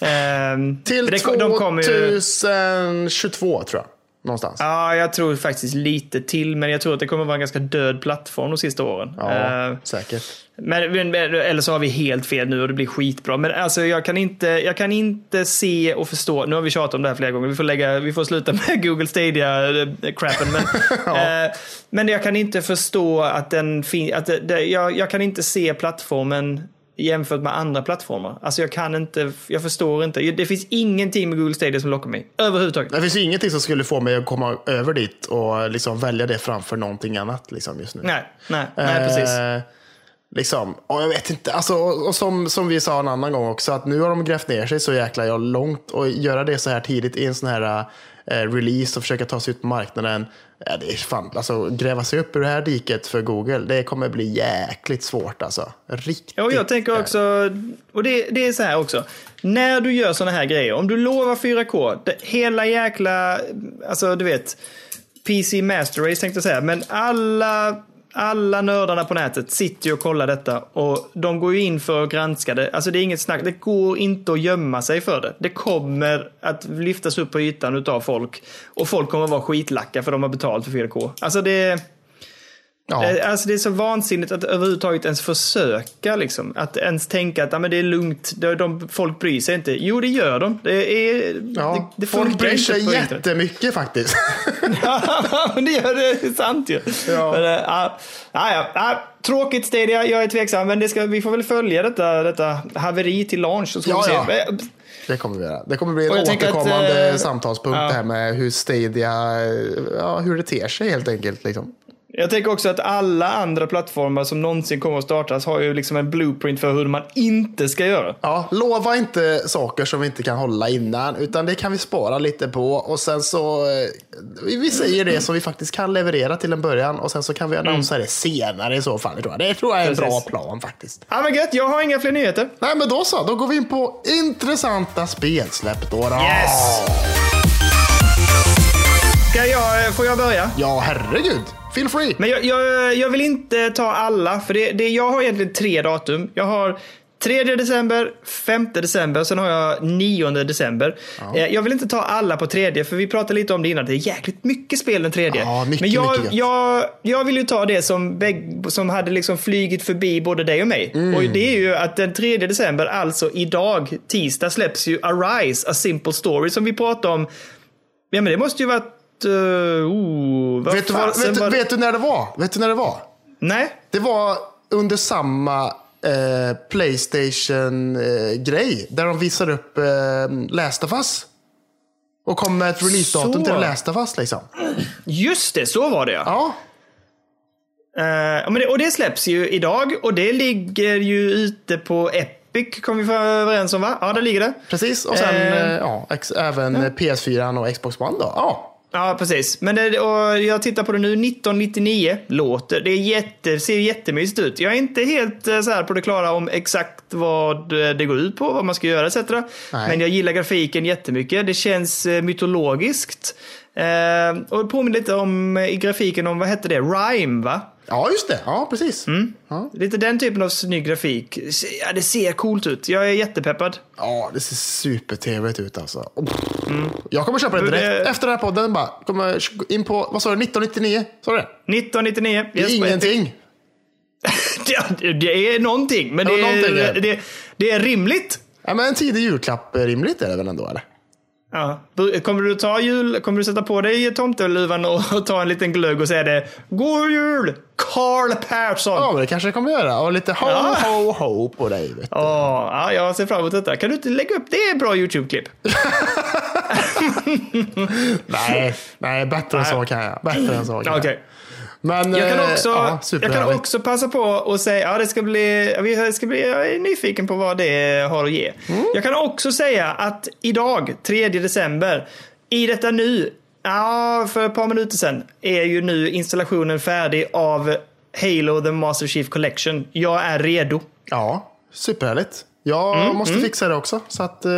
Ehm, Till det- de kommer ju- 2022 tror jag. Någonstans. Ja, jag tror faktiskt lite till, men jag tror att det kommer vara en ganska död plattform de sista åren. Ja, Eh, säkert. Men, eller så har vi helt fel nu och det blir skitbra. Men alltså jag kan inte, jag kan inte se och förstå. Nu har vi tjatat om det här flera gånger. Vi får, lägga, vi får sluta med Google Stadia-crappen. Men, Ja. eh, men jag kan inte förstå att den fin- att det, det, jag, jag kan inte se plattformen jämfört med andra plattformar. Alltså jag kan inte, jag förstår inte. Det finns ingenting med Google Stadia som lockar mig. Överhuvudtaget. Det finns ingenting som skulle få mig att komma över dit och liksom välja det framför någonting annat liksom, just nu. Nej, nej, nej precis. Eh, liksom, och jag vet inte, alltså, och, och som, som vi sa en annan gång också, att nu har de grävt ner sig så jäkla jag långt och göra det så här tidigt i en sån här release och försöka ta sig ut på marknaden. Ja, det är fan, alltså, gräva sig upp ur det här diket för Google, det kommer bli jäkligt svårt alltså. Riktigt. Ja, och jag tänker också, och det, det är så här också. När du gör sådana här grejer, om du lovar 4K, det, hela jäkla, alltså du vet, PC Master Race tänkte jag säga, men alla, alla nördarna på nätet sitter ju och kollar detta och de går ju in för att granska det. Alltså det är inget snack, det går inte att gömma sig för det. Det kommer att lyftas upp på ytan utav folk och folk kommer att vara skitlacka för de har betalt för 4K. Alltså det... Ja. Eh, Alltså det är så vansinnigt att överhuvudtaget ens försöka. Liksom. Att ens tänka att ah, men det är lugnt, de, de, folk bryr sig inte. Jo, det gör de. Det, är, Ja, det, det folk bryr sig jättemycket faktiskt. Ja, men det gör det. Det är sant ju. Ja. Men, äh, ja, ja, tråkigt Stadia, jag är tveksam. Men det ska, vi får väl följa detta, detta haveri till launch. Och så Ja, ja. Eh, Det kommer vi göra. Det kommer bli en tänker att, återkommande eh, samtalspunkt ja. det här med hur Stadia, ja, hur det ter sig helt enkelt. Liksom. Jag tänker också att alla andra plattformar som någonsin kommer att startas har ju liksom en blueprint för hur man inte ska göra. Ja, lova inte saker som vi inte kan hålla innan, utan det kan vi spara lite på. Och sen så, eh, vi säger det som vi faktiskt kan leverera till en början och sen så kan vi annonsera det senare i så fall. Det tror jag, det tror jag är en bra Precis. plan faktiskt. Ja men gött, jag har inga fler nyheter. Nej men då så, då går vi in på intressanta spelsläpp då. då. Yes! Ska jag, får jag börja? Ja, herregud. Feel free. Men jag, jag, jag vill inte ta alla, för det, det, jag har egentligen tre datum. Jag har 3 december, 5 december, sen har jag 9 december. Eh, Jag vill inte ta alla på tredje, för vi pratade lite om det innan. Det är jäkligt mycket spel den tredje. Ja, mycket, Men jag, mycket jag, jag vill ju ta det som, som hade liksom flygit förbi både dig och mig. Och det är ju att den 3 december, alltså idag, tisdag, släpps ju Arise, A Simple Story, som vi pratade om. Ja, men det måste ju varit... Uh, oh, Vet du, vad, vet, var vet du när det var? Vet du när det var? Nej? Det var under samma eh, Playstation-grej. där de visar upp eh, Last of Us. Och kom med ett releasedatum till Last of Us liksom. Just det, så var det ja. Ja, Eh, men det, och det släpps ju idag och det ligger ju ute på Epic, kom vi överens om va? Ja, där ligger det. precis. Och sen Eh. eh, ja, även PS4 och Xbox One då. Ja. Ja, precis. Men det, och jag tittar på det nu, 1999 låter. Det är jätte, ser jättemysigt ut. Jag är inte helt eh, så här på det klara om exakt vad eh, det går ut på, vad man ska göra etc. Men jag gillar grafiken jättemycket. Det känns eh, mytologiskt. Eh, och det påminner lite om eh, i grafiken om, vad hette det, Rhyme va? ja, just det. Ja, precis. Mm. Ja. Lite den typen av snygg grafik. Ja, det ser coolt ut. Jag är jättepeppad. ja, det ser supertrevligt ut alltså. Oh. Jag kommer köpa det direkt. det- Efter den här podden bara. Kommer in på, vad sa du, 1999? Sa du det? 1999. Det är Yes, ingenting. det, det är någonting, men det någonting är är, det. det, det är rimligt. Ja, men en tidig julklapp är rimligt är det väl ändå? Eller? Ja. Kommer du ta jul, kommer du sätta på dig tomteluvan och, och ta en liten glögg och säga det? God jul! Carl Persson! Ja, men det kanske jag kommer göra. Och lite ho, Ja. ho, ho på dig. Vet du. Ja, jag ser fram emot detta. Kan du inte lägga upp det? bra YouTube-klipp. Nej, nej, bättre än så kan jag. Bättre än så kan jag. Men, Jag kan eh, också, ja, jag kan också passa på att säga, ja det ska bli, det ska bli, jag är nyfiken på vad det har att ge. Mm. Jag kan också säga att idag, 3 december, i detta nu, ja för ett par minuter sedan, är ju nu installationen färdig av Halo The Master Chief Collection. Jag är redo. Ja, superhärligt. Jag Mm, måste fixa det också. Så att, eh,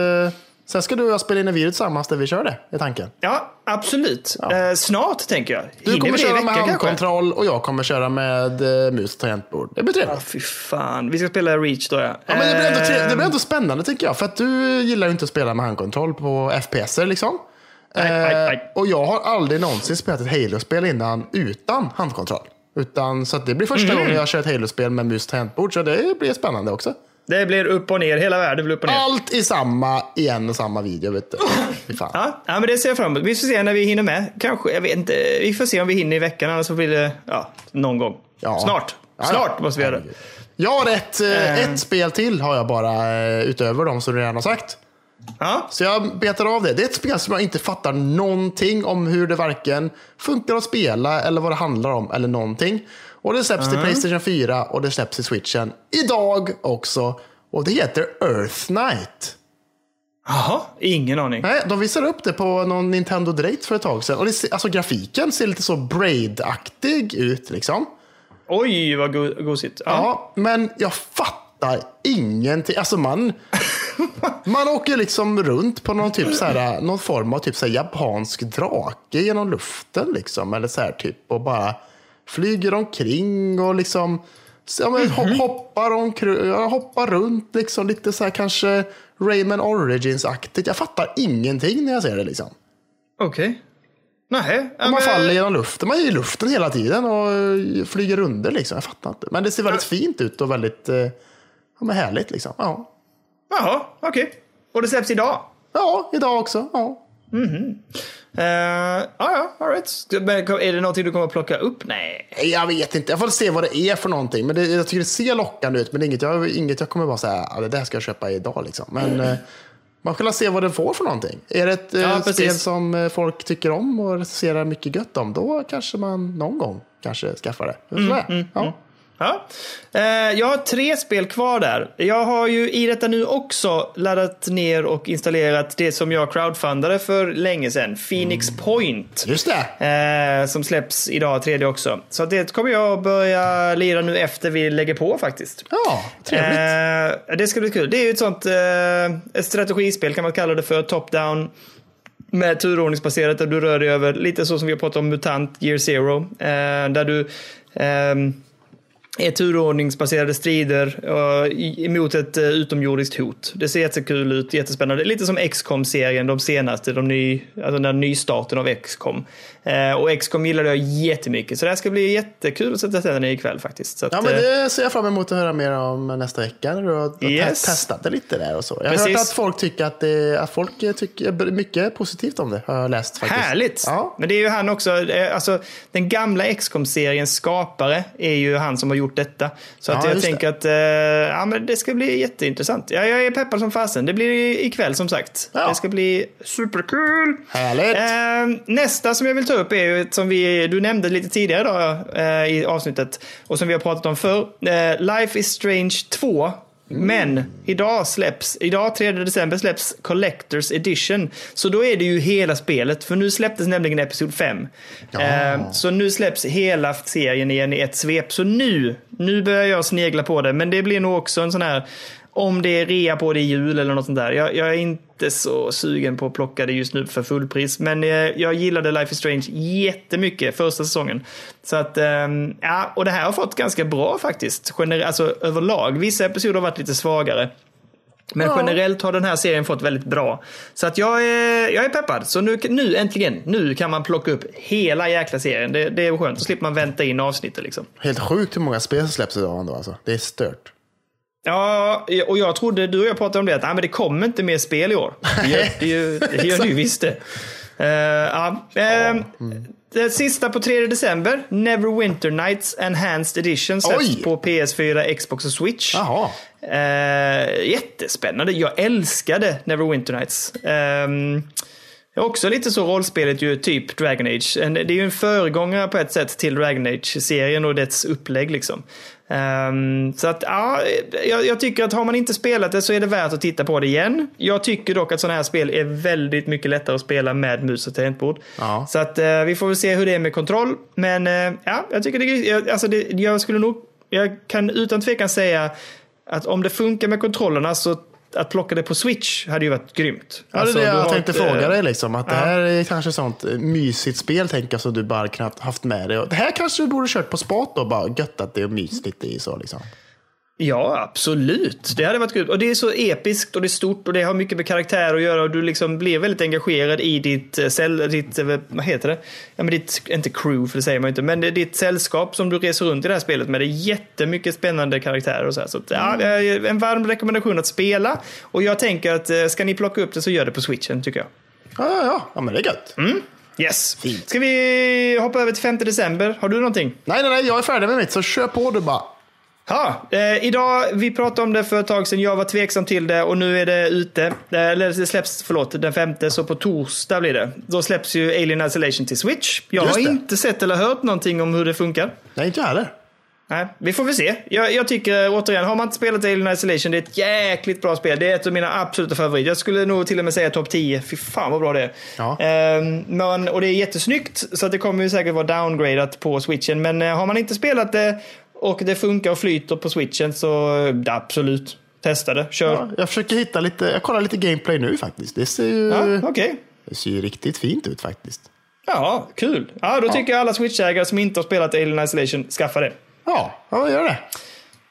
sen ska du och jag spela in en video tillsammans där vi kör det, är tanken. Ja, absolut. Eh, snart tänker jag. Du Hinner kommer det i köra med handkontroll och jag kommer köra med eh, mus och tangentbord. Det blir Ja, trevligt. fy fan. Vi ska spela Reach då ja. Ja, men det, blir ändå tre- Eh, det blir ändå spännande tycker jag. För att du gillar ju inte att spela med handkontroll på FPS liksom. nej, nej, Eh, nej. och jag har aldrig någonsin spelat ett Halo-spel innan utan handkontroll. Utan, så det blir första Mm. gången jag kör ett Halo-spel med mus och tangentbord, så det blir spännande också. Det blir upp och ner, hela världen blir upp och ner. Allt i samma, i en och samma video. Vet du. Fan. Ja, ja, men det ser jag fram emot. Vi får se när vi hinner med. Kanske, jag vet inte. Vi får se om vi hinner i veckan, annars så blir det ja, någon gång. Ja. Snart. Snart ja. måste vi göra det. Jag har ett, Eh. ett spel till har jag bara eh, utöver de som du redan har sagt. Ja. Så jag betar av det. Det är ett spel som jag inte fattar någonting om hur det varken funkar att spela eller vad det handlar om eller någonting. Och det släpps till Playstation 4 och det släpps till Switchen idag också. Och det heter Earth Knight. Jaha, ingen aning. Nej, de visade upp det på någon Nintendo Direct för ett tag sedan. Och det, alltså grafiken ser lite så Braid-aktig ut liksom. Oj, vad go gosigt. Ja. Ja, men jag fattar ingenting. Alltså man, man åker liksom runt på någon, typ så här, någon form av typ så här japansk drake genom luften. Liksom, eller så här typ och bara flyger omkring och liksom ja, men, ho- hoppar, omkring, ja, hoppar runt. Liksom, lite så här kanske Rayman Origins-aktigt. Jag fattar ingenting när jag ser det. Liksom. Okej. Nej. ja, Och man men- faller genom luften. Man är i luften hela tiden och flyger under. Liksom. Jag fattar inte. Men det ser väldigt fint ut och väldigt eh, ja, men härligt. Liksom. Ja. Jaha, okej. Och det släpps idag? ja, idag också. Ja. Uh, ja, all right. Men Är det någonting du kommer att plocka upp? Nej. Jag vet inte. Jag får se vad det är för någonting. Men det, jag tycker det ser lockande ut. Men inget jag, inget jag kommer bara säga ja, det där ska jag köpa idag. Liksom. Men eh, man kan se vad det får för någonting. Är det ett Ja, precis. spel som folk tycker om och recenserar mycket gött om, då kanske man någon gång kanske skaffar det. Mm, det. ja. Ja. Eh, jag har tre spel kvar där. Jag har ju i detta nu också laddat ner och installerat det som jag crowdfundade för länge sedan. Phoenix Point. Just det. Eh, som släpps idag, tredje också. Så det kommer jag börja lira nu efter vi lägger på faktiskt. Ja, trevligt. Eh, det ska bli kul. Det är ju ett sånt ett strategispel kan man kalla det för. Top-down. Med turordningsbaserat där du rör dig över, lite så som vi har pratat om MUTANT Year Zero. Där du ehm, är turordningsbaserade strider eh, emot ett uh, utomjordiskt hot. Det ser jättekul ut, jättespännande. Lite som XCOM-serien, de senaste, de ny, alltså den nystarten av XCOM. Eh, och XCOM gillade jag jättemycket, så det här ska bli jättekul att sätta tänderna i ikväll faktiskt. Att, Ja, men eh, det ser jag fram emot att höra mer om nästa vecka. När du har Yes. testat det lite där och så. Jag har Precis. hört att folk tycker att, det, att folk tycker mycket positivt om det. Har jag läst faktiskt. Härligt! Ja. Men det är ju han också, eh, alltså den gamla XCOM-seriens skapare är ju han som har gjort detta. Så att Ja, jag just tänker att eh, ja, men det ska bli jätteintressant. Ja, jag är peppad som fasen. Det blir ikväll som sagt. Ja. Det ska bli superkul! Härligt! Eh, nästa som jag vill ta upp är ju som vi, du nämnde lite tidigare idag eh, i avsnittet och som vi har pratat om förr. Eh, Life is Strange 2. Men idag släpps, idag 3 december släpps Collectors Edition. Så då är det ju hela spelet, för nu släpptes nämligen Episod 5. Eh, så nu släpps hela serien igen i ett svep. Så nu, nu börjar jag snegla på det. Men det blir nog också en sån här, om det är rea på det i jul eller något sånt där. Jag, jag är inte så sugen på att plocka det just nu för fullpris. Men eh, jag gillade Life is Strange jättemycket första säsongen. Så att, ehm, ja, och det här har fått ganska bra faktiskt. Gener- alltså överlag. Vissa episoder har varit lite svagare. Men Ja. generellt har den här serien fått väldigt bra. Så att jag är, jag är peppad. Så nu, nu äntligen, nu kan man plocka upp hela jäkla serien. Det, det är skönt. Då slipper man vänta in avsnittet liksom. Helt sjukt hur många spel som släpps idag ändå. Alltså. Det är stört. Ja, och jag trodde, du och jag pratade om det, att nej, men det kommer inte mer spel i år. Det gör det, gör, det, gör du visst det. Eh, ja, eh, Det sista på 3 december, Neverwinter Nights Enhanced Edition släpps på PS4, Xbox och Switch. Jaha. Eh, jättespännande. Jag älskade Neverwinter Nights. Ehm, det är också lite så rollspelet ju, typ Dragon Age. Det är ju en föregångare på ett sätt till Dragon Age-serien och dess upplägg liksom. Ehm, så att, ja, jag, jag tycker att har man inte spelat det så är det värt att titta på det igen. Jag tycker dock att sådana här spel är väldigt mycket lättare att spela med mus och tangentbord. Ja. Så att eh, vi får väl se hur det är med kontroll. Men eh, ja, jag tycker det, jag, alltså det, jag skulle nog, jag kan utan tvekan säga att om det funkar med kontrollerna så att plocka det på Switch hade ju varit grymt. Ja, Alltså, det är det du jag tänkte ett, fråga dig. Liksom, att Det här är kanske sånt eh, mysigt spel tänker jag, som du bara knappt haft med dig. Det här kanske du borde kört på spat och bara göttat det och myst lite i. Så, liksom. Ja, absolut. Det hade varit kul. Och det är så episkt och det är stort och det har mycket med karaktär att göra och du liksom blir väldigt engagerad i ditt eh, cell, ditt, eh, vad heter det? Ja, men ditt, inte crew för det säger man inte, men det är ditt sällskap som du reser runt i det här spelet med. Det är jättemycket spännande karaktärer och så här. Så ja, en varm rekommendation att spela. Och jag tänker att eh, ska ni plocka upp det så gör det på switchen tycker jag. Ja, ja, ja. ja men det är gött. Mm. Yes. Fint. Ska vi hoppa över till 5 december? Har du någonting? Nej, nej, nej. Jag är färdig med mitt, så kör på du bara. Ja, eh, idag, vi pratade om det för ett tag sedan, jag var tveksam till det och nu är det ute. Eh, eller det släpps, förlåt, den femte, så på torsdag blir det. Då släpps ju Alien Isolation till Switch. Jag Just har det. inte sett eller hört någonting om hur det funkar. Nej, inte jag heller. Nej, vi får väl se. Jag, jag tycker återigen, har man inte spelat Alien Isolation, det är ett jäkligt bra spel. Det är ett av mina absoluta favoriter. Jag skulle nog till och med säga topp 10. Fy fan vad bra det är. Ja. Ehm, men, och det är jättesnyggt, så att det kommer ju säkert vara downgradat på switchen. Men eh, har man inte spelat det och det funkar och flyter på switchen så eh, absolut, testa det. Kör. Ja, jag försöker hitta lite, jag kollar lite gameplay nu faktiskt. Det ser ju, Ja, okej. det ser ju riktigt fint ut faktiskt. Ja, kul. Ja, då tycker jag alla switchägare som inte har spelat Alien Isolation, skaffa det. Ja, ja gör det.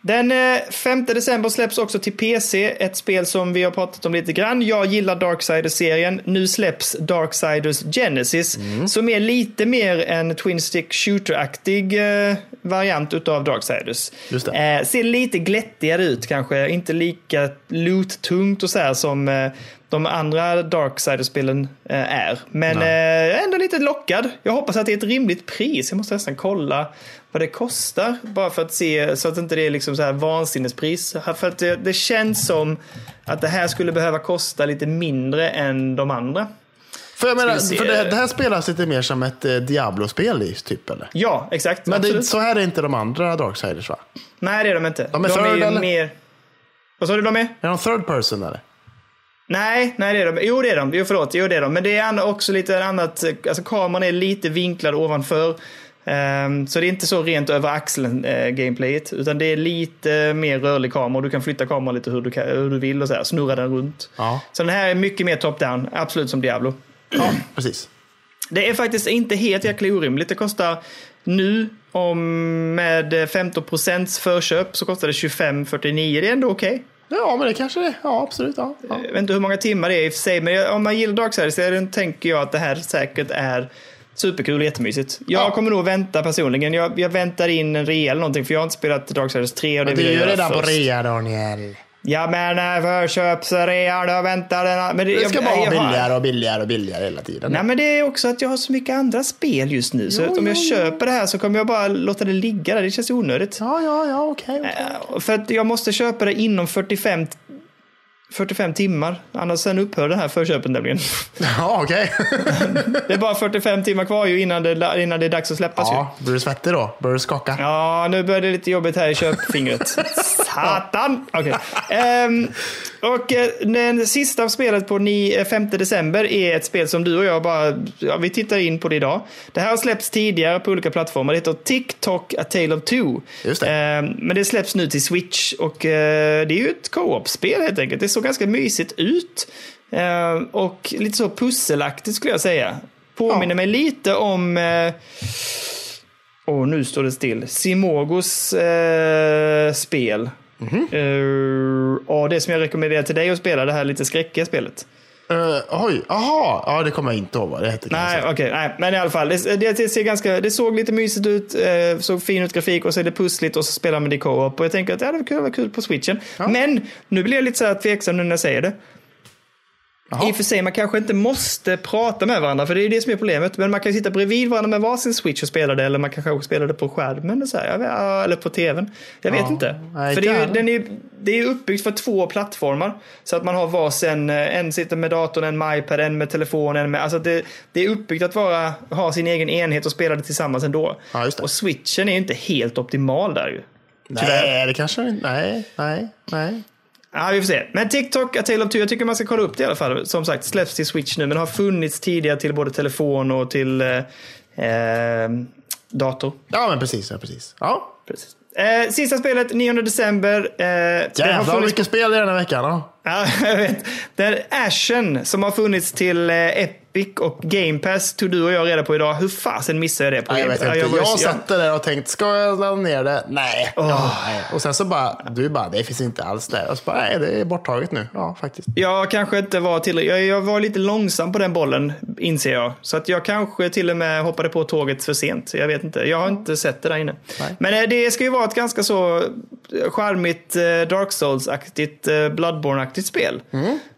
Den eh, 5 december släpps också till PC ett spel som vi har pratat om lite grann. Jag gillar Darksiders-serien. Nu släpps Darksiders Genesis som är lite mer en Twin Stick Shooter-aktig eh, variant utav Darksiders. Just det. Eh, ser lite glättigare ut kanske, inte lika loot-tungt och så här som eh, de andra Darksiders-spelen eh, är. Men eh, ändå lite lockad. Jag hoppas att det är ett rimligt pris. Jag måste nästan kolla vad det kostar. Bara för att se så att inte det är liksom så här vansinnespris. För att det, det känns som att det här skulle behöva kosta lite mindre än de andra. För jag menar, för det, det här spelas lite mer som ett eh, Diablo-spel typ eller? Ja, exakt. Men det, så här är inte de andra Darksiders va? Nej, det är de inte. De är de är third, ju eller? mer... Vad sa du de är? Är de third person eller? Nej, nej det är de. Jo, det är de. Jo, förlåt. Jo, det är de. Men det är också lite annat. Alltså kameran är lite vinklad ovanför. Ehm, så det är inte så rent över axeln eh, gameplayet. Utan det är lite mer rörlig kamera. Du kan flytta kameran lite hur du, kan, hur du vill och så här. Snurra den runt. Ja. Så den här är mycket mer top-down. Absolut som Diablo. Ja, precis. Det är faktiskt inte helt jäkla orimligt. Det kostar nu om med 15% förköp så kostar det 25,49. Det är ändå okej. Ja, men det kanske det är. Ja, absolut. Ja. Ja. Jag vet inte hur många timmar det är i och för sig, men om man gillar Darksiders så tänker jag att det här säkert är superkul och jättemysigt. Jag Ja. kommer nog vänta personligen. Jag, jag väntar in en rea eller någonting, för jag har inte spelat Darksiders 3 och det Det vill är ju redan på först. rea Daniel. Ja, men äh, förköpsrea, då väntar den. Men Det ska jag- bara vara billigare och billigare och billigare hela tiden. Nej, men det är också att jag har så mycket andra spel just nu. Så Jo, om jag jo, jo. köper det här så kommer jag bara låta det ligga där. Det känns onödigt. Ja, ja, ja, okej. okej. Eh, För att jag måste köpa det inom 45, 45 timmar. Annars sen upphör det här förköpet nämligen. Ja, okej. Det är bara 45 timmar kvar ju innan det, innan det är dags att släppas ju. Ja, blir du svettig då? Börjar du skaka? Ja, nu börjar det lite jobbigt här i köpfingret. Satan! Okej. Ehm, och eh, den sista spelet på ni- eh, 5 december är ett spel som du och jag bara, ja, vi tittar in på det idag. Det här har släppts tidigare på olika plattformar. Det heter TikTok A Tale of Two. Just det. Ehm, men det släpps nu till Switch och eh, det är ju ett co-op-spel helt enkelt. Det såg ganska mysigt ut. Ehm, och lite så pusselaktigt skulle jag säga. Påminner Ja. mig lite om eh, och nu står det still. Simogos eh, spel. Mhm. Eh, och det som jag rekommenderar till dig att spela, det här lite skräckiga spelet. Uh, oj, aha. Ja, det kommer jag inte ihåg vad det hette. Nej, okej. nej, men i alla fall. Det, det, ser ganska, det såg lite mysigt ut, eh, såg fin ut grafik och så är det pussligt och så spelar man det co-op. Och jag tänker att ja, det var kul, det var kul på switchen. Men nu blir jag lite så här tveksam nu när jag säger det. Jaha. I och för sig, man kanske inte måste prata med varandra, för det är det som är problemet. Men man kan ju sitta bredvid varandra med varsin switch och spela det, eller man kanske också spelar det på skärmen, så här, eller på tvn. Jag vet Ja, inte. nej, för det är, den är, det är uppbyggt för två plattformar. Så att man har varsin, eh, en sitter med datorn, en med iPad, en med telefon, en med... Alltså det, det är uppbyggt att vara, ha sin egen enhet och spela det tillsammans ändå. Ja, det. Och switchen är ju inte helt optimal där ju. Nej, det kanske inte... Nej, nej, nej. Ja, vi får se. Men TikTok, A Tale of Two, jag tycker man ska kolla upp det i alla fall. Som sagt, släpps till Switch nu, men har funnits tidigare till både telefon och till eh, eh, dator. Ja, men precis. Ja, precis. Ja. Precis. Eh, sista spelet, 9 december. Eh, det Jävlar funnits- mycket spel i den här veckan. Ja. Ja, jag vet. Det är Ashen som har funnits till eh, Epic och Game Pass tog du och jag reda på idag. Hur fasen missade jag det på Ja, jag vet inte. Ja, var ju- Jag satt där och tänkt, ska jag ladda ner det? Nej. Ja, nej. Och sen så bara, du bara, det finns inte alls där. Och så bara, nej, det är borttaget nu. Ja, faktiskt. Jag kanske inte var tillräckligt. Jag, jag var lite långsam på den bollen, inser jag. Så att jag kanske till och med hoppade på tåget för sent. Jag vet inte. Jag har inte sett det där inne. Nej. Men eh, det ska ju vara ett ganska så charmigt eh, Dark Souls-aktigt, eh, Bloodborne-aktigt spel.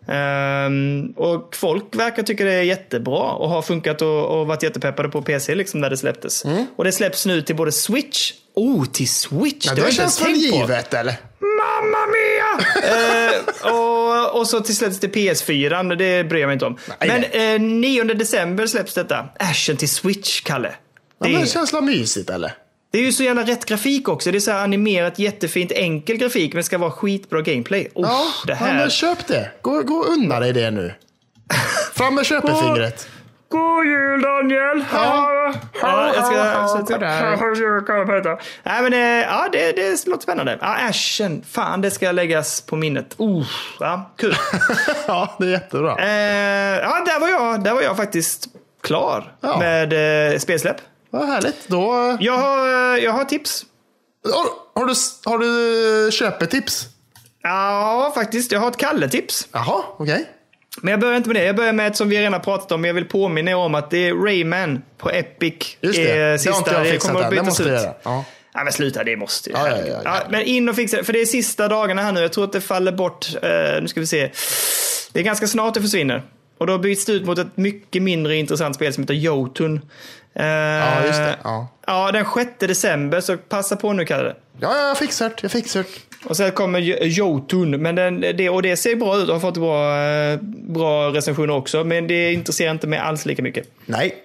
Ehm, och folk verkar tycka det är jättebra och har funkat och, och varit jättepeppade på PC liksom när det släpptes. Och det släpps nu till både Switch, oh till Switch! Ja, det det känns väl tänkt på. givet, eller? Mamma mia! eh, och, och så till släpps till PS4, det bryr jag mig inte om. Nej, Men eh, 9 december släpps detta. Ashen till Switch, Kalle. Ja, Det men är, det känns väl mysigt, eller? Det är ju så jävla rätt grafik också. Det är så här animerat, jättefint, enkel grafik, men ska vara skitbra gameplay. Oh, Ja, det ja, här. men köp det. Gå, gå unna dig det nu. Fram med köpefingret. God jul Daniel! Ja, jag ska... Nej, men det, det låter spännande. Ja, Ashen, fan det ska läggas på minnet. Oh, ja, kul. Ja, det är jättebra. Eh, ja, där var, jag, där var jag faktiskt klar Ja. med eh, spelsläpp. Vad härligt. Då... Jag har, eh, jag har tips. Har, har, du, har du köpetips? Ja, faktiskt. Jag har ett Kalle-tips. Jaha, okej. Men jag börjar inte med det. Jag börjar med ett som vi redan pratat om. Men jag vill påminna er om att det är Rayman på Epic. Just det. är Det har inte jag fixat kommer att. Det bytas måste ut. göra. Ja. Ja, men sluta, det måste ju. Ja, ja, ja, ja. Men in och fixa det. För det är sista dagarna här nu. Jag tror att det faller bort. Eh, nu ska vi se. Det är ganska snart det försvinner. Och då byts det ut mot ett mycket mindre intressant spel som heter Jotun. Eh, Ja, just det. Ja. Ja, den 6 december, så passa på nu Kalle. Ja, ja, jag fixar det. Jag fixar det. Och sen kommer Jo- Jotun, men den, det, och det ser bra ut har fått bra, eh, bra recensioner också. Men det intresserar inte mig alls lika mycket. Nej.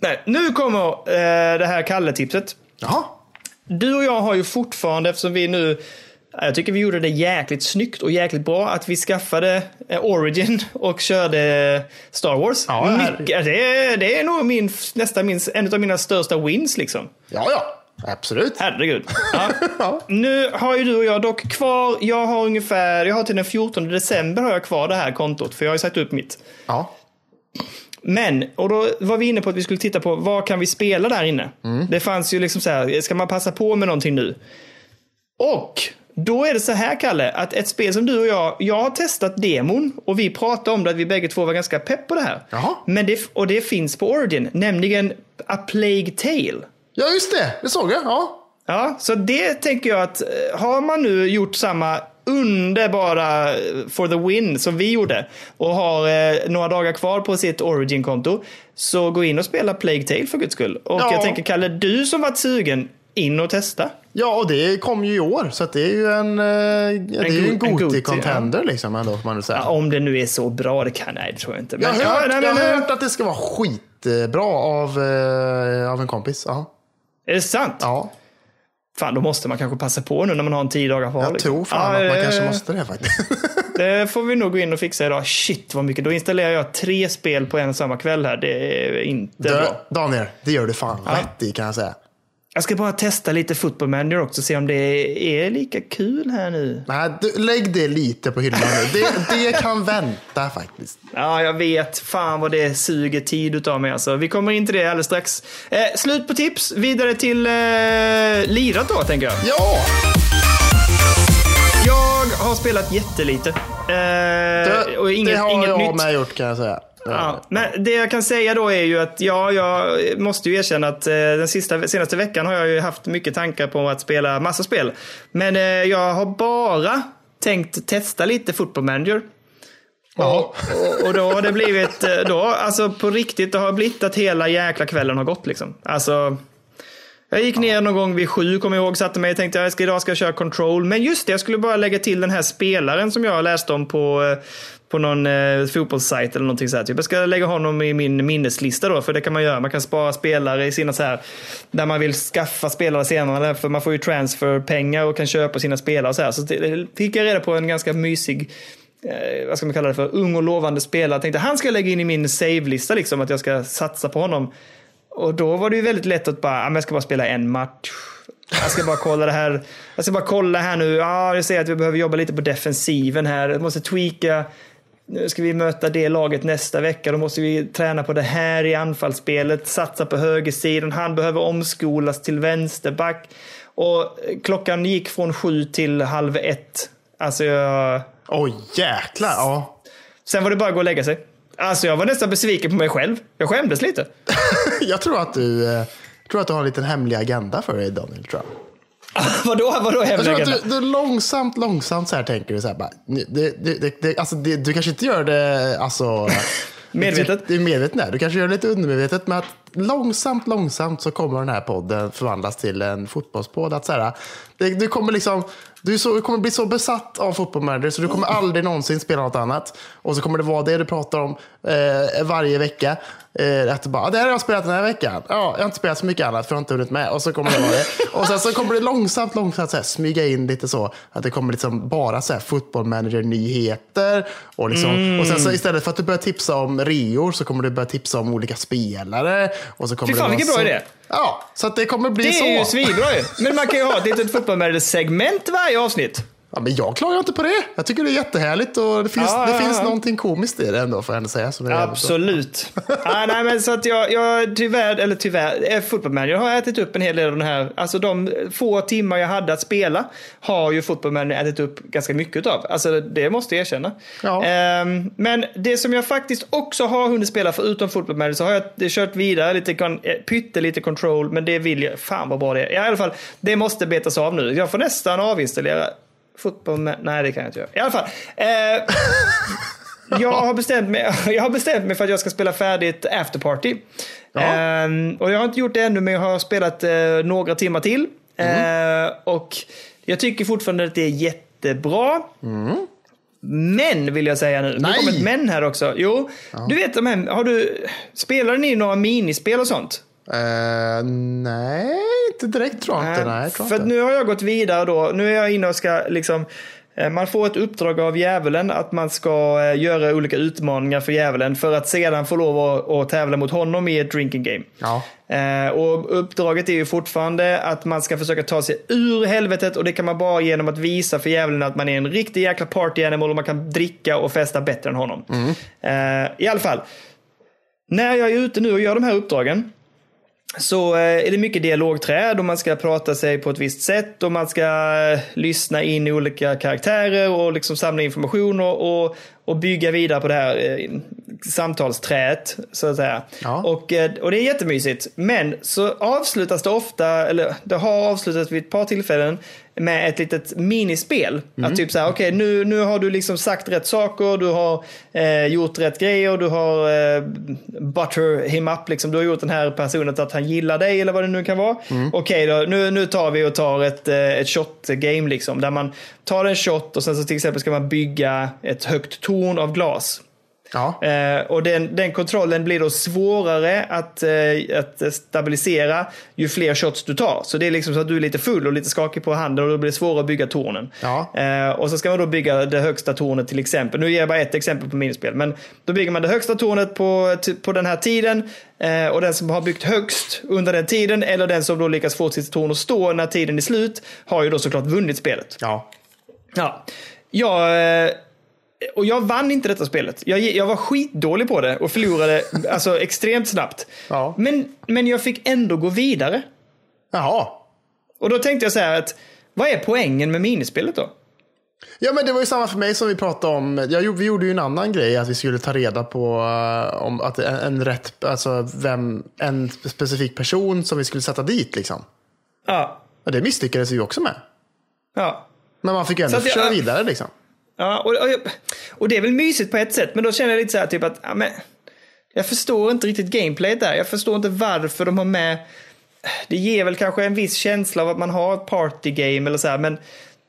Nej, nu kommer eh, det här Kalle-tipset. Jaha. Du och jag har ju fortfarande, eftersom vi nu jag tycker vi gjorde det jäkligt snyggt och jäkligt bra att vi skaffade eh, Origin och körde Star Wars. Ja, Mycket, det, är, det är nog min, nästan min, en av mina största wins liksom. Ja, ja. Absolut. Herregud. Ja. Ja. Nu har ju du och jag dock kvar, jag har ungefär, jag har till den 14 december har jag kvar det här kontot för jag har ju sagt upp mitt. Ja. Men, och då var vi inne på att vi skulle titta på vad kan vi spela där inne? Det fanns ju liksom så här, ska man passa på med någonting nu? Och då är det så här, Kalle, att ett spel som du och jag, jag har testat demon och vi pratade om det att vi bägge två var ganska pepp på det här. Jaha. Men det, och det finns på Origin, nämligen A Plague Tale. Ja, just det. Det såg jag. Ja. Ja, så det tänker jag att eh, har man nu gjort samma underbara eh, for the win som vi gjorde och har eh, några dagar kvar på sitt Origin-konto så gå in och spela Plague Tale för guds skull. Och Ja. jag tänker Kalle, du som varit sugen, in och testa. Ja, och det kom ju i år. Så det är ju en, eh, ja, det är en go- en Goti Goti, contender liksom ändå, får man väl säga. Ja, om det nu är så bra, det kan nej, det tror jag inte. jag har, Men- hört, nej, jag men, har eh, hört att det ska vara skitbra av, eh, av en kompis. Ja. Är det sant? ja. Fan, då måste man kanske passa på nu när man har en tio dagar kvar. Jag liksom. tror fan Ja, att man eh, kanske måste det faktiskt. Det får vi nog gå in och fixa idag. Shit vad mycket. Då installerar jag tre spel på en och samma kväll här. Det är inte Du, bra. Daniel, det gör du fan rätt i kan jag säga. Jag ska bara testa lite football manager också, se om det är lika kul här nu. Nej, du, lägg det lite på hyllan nu. Det, det kan vänta faktiskt. Ja, jag vet. Fan vad det suger tid utav mig alltså. Vi kommer in till det alldeles strax. Eh, slut på tips. Vidare till eh, lirat då, tänker jag. Ja! Jag har spelat jättelite. Eh, Det, och inget, det har inget jag nytt. med gjort kan jag säga. Ja, men det jag kan säga då är ju att ja, jag måste ju erkänna att eh, den sista, senaste veckan har jag ju haft mycket tankar på att spela massa spel. Men eh, jag har bara tänkt testa lite football manager. Ja. Och, och då har det blivit, eh, då, alltså på riktigt, det har blivit att hela jäkla kvällen har gått liksom. Alltså, jag gick ner någon gång vid sju, kommer jag ihåg, satte mig och tänkte att idag ska jag köra control. Men just det, jag skulle bara lägga till den här spelaren som jag läste om på, eh, på någon eh, fotbollssajt eller någonting sånt. Typ. Jag ska lägga honom i min minneslista då, för det kan man göra. Man kan spara spelare i sina så här, där man vill skaffa spelare senare, för man får ju transferpengar och kan köpa sina spelare och så här. Så det fick jag reda på en ganska mysig eh, vad ska man kalla det för, ung och lovande spelare. Jag tänkte han ska jag lägga in i min save-lista, liksom, att jag ska satsa på honom. Och då var det ju väldigt lätt att bara, men jag ska bara spela en match. Jag ska bara kolla det här. Jag ska bara kolla här nu. Ja, jag ser att vi behöver jobba lite på defensiven här. Jag måste tweaka. Nu ska vi möta det laget nästa vecka. Då måste vi träna på det här i anfallsspelet. Satsa på högersidan. Han behöver omskolas till vänsterback. Och klockan gick från sju till halv ett. Alltså jag... Oj, jäklar. Ja. Sen var det bara att gå och lägga sig. Alltså jag var nästan besviken på mig själv. Jag skämdes lite. jag tror att du, eh, tror att du har en liten hemlig agenda för dig Daniel. Tror jag. vadå, vadå hemlig agenda? Du, du långsamt, långsamt så här tänker du så här bara. Det, det, det, alltså, du kanske inte gör det alltså, medvetet. Du, du är medveten Du kanske gör det lite undermedvetet. Men att långsamt, långsamt så kommer den här podden förvandlas till en fotbollspodd. Att så här, det, du kommer liksom du, så, du kommer bli så besatt av fotbollmanager så du kommer aldrig någonsin spela något annat. Och så kommer det vara det du pratar om eh, varje vecka. Eh, att bara, det här har jag spelat den här veckan. Ja, jag har inte spelat så mycket annat för jag har inte hunnit med. Och så kommer det vara det. Och sen så kommer det långsamt, långsamt så här, smyga in lite så. Att det kommer liksom bara så här fotbollmanager-nyheter. Och, liksom, mm. och sen så istället för att du börjar tipsa om reor så kommer du börja tipsa om olika spelare. Och så kommer Fy fan vilken bra idé. Ja, så att det kommer bli så. Det är ju svinbra ju. Men man kan ju ha ett litet fotbollmanager-segment varje avsnitt. Ja, men jag klagar inte på det. Jag tycker det är jättehärligt och det finns, ja, det ja, finns ja. någonting komiskt i det ändå får jag ändå säga. Som Absolut. ah, nej, men så att jag, jag tyvärr, eller tyvärr, eh, Football Manager har ätit upp en hel del av den här. Alltså de få timmar jag hade att spela har ju Football Manager ätit upp ganska mycket av. Alltså det måste jag erkänna. Um, men det som jag faktiskt också har hunnit spela förutom Football Manager så har jag kört vidare lite, eh, pyttelite control, men det vill jag, fan vad bra det är. I alla fall, det måste betas av nu. Jag får nästan avinstallera Fotboll med, nej det kan jag inte göra. I alla fall. Eh, jag, har bestämt mig, jag har bestämt mig för att jag ska spela färdigt Afterparty. Eh, och jag har inte gjort det ännu men jag har spelat eh, några timmar till. Mm. och jag tycker fortfarande att det är jättebra. Mm. Men vill jag säga nu. Nej. Det kommer ett men här också. Jo, ja. du vet de här, har du, spelar ni några minispel och sånt? Uh, nej, inte direkt tror jag inte. Nej, tror för inte. nu har jag gått vidare då. Nu är jag inne och ska liksom eh, man får ett uppdrag av djävulen att man ska eh, göra olika utmaningar för djävulen för att sedan få lov att, att tävla mot honom i ett drinking game. Ja. och uppdraget är ju fortfarande att man ska försöka ta sig ur helvetet och det kan man bara genom att visa för djävulen att man är en riktig jäkla party animal och man kan dricka och festa bättre än honom. Mm. I alla fall, när jag är ute nu och gör de här uppdragen så eh, är det mycket dialogträd och man ska prata sig på ett visst sätt och man ska eh, lyssna in olika karaktärer och liksom samla information och, och, och bygga vidare på det här eh, samtalsträet så att säga. Ja. Och, och det är jättemysigt. Men så avslutas det ofta, eller det har avslutats vid ett par tillfällen med ett litet minispel. Mm. Att typ så här, okej okay, nu, nu har du liksom sagt rätt saker, du har eh, gjort rätt grejer, du har eh, butter him up, liksom. du har gjort den här personen att han gillar dig eller vad det nu kan vara. Mm. Okej okay, då, nu, nu tar vi och tar ett, eh, ett shot game liksom, där man tar en shot och sen så till exempel ska man bygga ett högt torn av glas. Ja. Eh, och den, den, kontrollen blir då svårare att, eh, att stabilisera ju fler shots du tar. Så det är liksom så att du är lite full och lite skakig på handen och då blir det svårare att bygga tornen. Ja. Eh, och så ska man då bygga det högsta tornet till exempel. Nu ger jag bara ett exempel på minispel. Men då bygger man det högsta tornet på, på den här tiden. Eh, och den som har byggt högst under den tiden eller den som då lyckas få sitt torn att stå när tiden är slut har ju då såklart vunnit spelet. Ja. Ja. Jag eh, och jag vann inte detta spelet. Jag, jag var skitdålig på det och förlorade alltså, extremt snabbt. Ja. Men, men jag fick ändå gå vidare. Jaha. Och då tänkte jag så här att, vad är poängen med minispelet då? Ja men det var ju samma för mig som vi pratade om. Jag, vi gjorde ju en annan grej, att vi skulle ta reda på uh, om att en, en, rätt, alltså vem, en specifik person som vi skulle sätta dit liksom. Ja. Och det misslyckades vi också med. Ja. Men man fick ju ändå köra vidare liksom. Ja, och, och, och, det är väl mysigt på ett sätt, men då känner jag lite så här typ att, ja, men, jag förstår inte riktigt gameplayet där. Jag förstår inte varför de har med, det ger väl kanske en viss känsla av att man har ett partygame eller så här, men,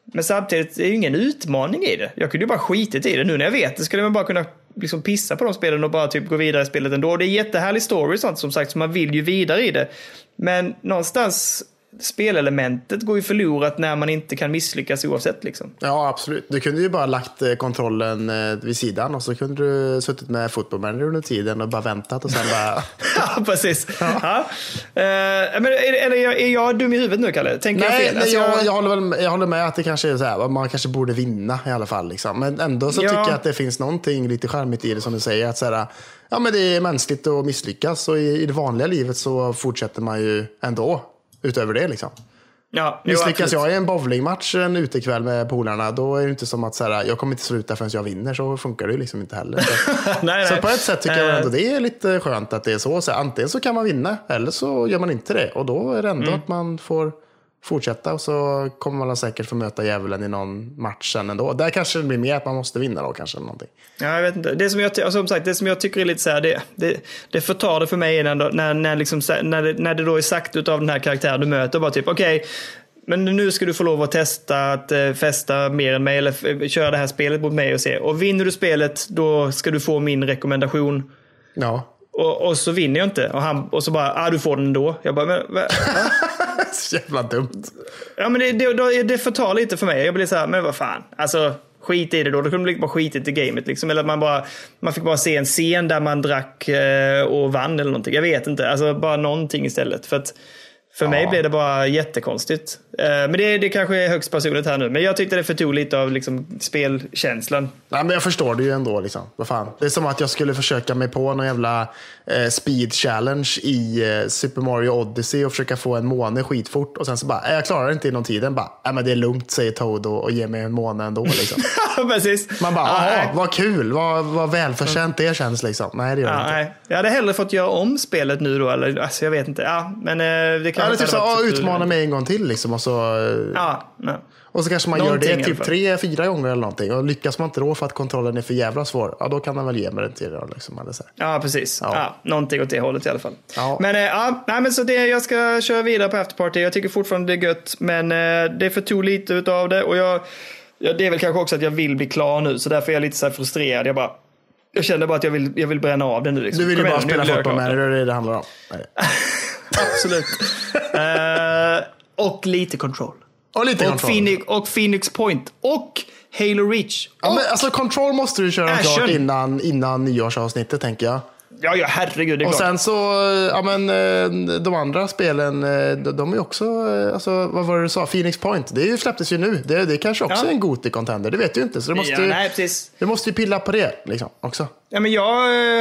men samtidigt är det ju ingen utmaning i det. Jag kunde ju bara skitit i det. Nu när jag vet det skulle man bara kunna liksom pissa på de spelen och bara typ gå vidare i spelet ändå. Det är jättehärlig story och sånt som sagt, så man vill ju vidare i det. Men någonstans spelelementet går ju förlorat när man inte kan misslyckas oavsett. Liksom. Ja, absolut. Du kunde ju bara lagt eh, kontrollen eh, vid sidan och så kunde du suttit med fotbollmanager under tiden och bara väntat och sen bara... ja, precis. Ja. Uh, men är, är, är, jag dum i huvudet nu, Kalle? Tänker nej, jag fel? Alltså, jag, jag, håller väl, jag håller med att det kanske är så här, man kanske borde vinna i alla fall. Liksom. Men ändå så ja. tycker jag att det finns någonting lite charmigt i det som du säger. Att så här, ja, men det är mänskligt att misslyckas och i, i det vanliga livet så fortsätter man ju ändå utöver det. Liksom. Ja, Misslyckas jag i en bowlingmatch en utekväll med polarna, då är det inte som att så här, jag kommer inte sluta förrän jag vinner. Så funkar det ju liksom inte heller. Så, nej, så nej. på ett sätt tycker jag ändå det är lite skönt att det är så. så här, antingen så kan man vinna, eller så gör man inte det. Och då är det ändå mm. att man får fortsätta och så kommer man säkert få möta djävulen i någon match sen ändå. Där kanske det blir mer att man måste vinna då kanske. Någonting. Ja, jag vet inte. Det som jag, alltså, som sagt, det som jag tycker är lite så här, det, det, det förtar det för mig när, när, när, liksom, när, det, när det då är sagt av den här karaktären du möter. Bara typ, okej, okay, men nu ska du få lov att testa att eh, fästa mer än mig eller köra det här spelet mot mig och se. Och vinner du spelet, då ska du få min rekommendation. Ja. Och, och så vinner jag inte. Och, han, och så bara, ah, du får den ändå. Jag bara, men, va? så jävla dumt. Ja, men det, det, det förtar lite för mig. Jag blir så här, men vad fan. Alltså, skit i det då. Då kunde man bara skitit i gamet. Liksom. Eller att man, bara, man fick bara se en scen där man drack eh, och vann eller någonting. Jag vet inte. Alltså bara någonting istället. För att för ja. mig blev det bara jättekonstigt. Eh, men det, det kanske är högst personligt här nu. Men jag tyckte det förtog lite av liksom, spelkänslan. Nej, men jag förstår det ju ändå. Liksom. Vad fan? Det är som att jag skulle försöka mig på någon jävla eh, speed challenge i eh, Super Mario Odyssey och försöka få en måne skitfort. Och sen så bara, jag klarar det inte inom tiden. Bara, äh, men det är lugnt, säger Toad och, och ger mig en måne ändå. Liksom. Precis. Man bara, jaha, vad kul, vad, vad välförtjänt det känns. Liksom. Nej, det gör ja, det inte. Nej. Jag hade hellre fått göra om spelet nu då. Eller, alltså, jag vet inte. Ja, men eh, det kan ja, det är typ så, utmana mig en gång till liksom. Och så, ja, nej. och så kanske man någonting gör det typ tre, fyra gånger eller någonting. Och lyckas man inte då för att kontrollen är för jävla svår, ja då kan man väl ge mig den till det. Liksom, eller så. Ja, precis. Ja. Ja, någonting åt det hållet i alla fall. Ja. Men, äh, ja, nej, men så det, jag ska köra vidare på afterparty. Jag tycker fortfarande det är gött, men äh, det förtog lite utav det. Och jag, ja, det är väl kanske också att jag vill bli klar nu, så därför är jag lite så frustrerad. Jag bara, jag känner bara att jag vill, jag vill bränna av den nu. Liksom. Du vill ju bara spela fotboll med det är det det handlar om. Absolut. uh, och lite control. Och lite och control. Phoenix, och Phoenix Point. Och Halo Reach. Ja, men alltså control måste du köra klart innan, innan nyårsavsnittet tänker jag. Ja, ja, herregud. Det är och klart. sen så, ja men eh, de andra spelen, eh, de är också, alltså vad var det du sa, Phoenix Point, det släpptes ju nu. Det, det kanske också ja. är en Goti-contender, det vet du inte. Så du måste, ja, nej, precis. du måste ju pilla på det liksom, också. Ja, men jag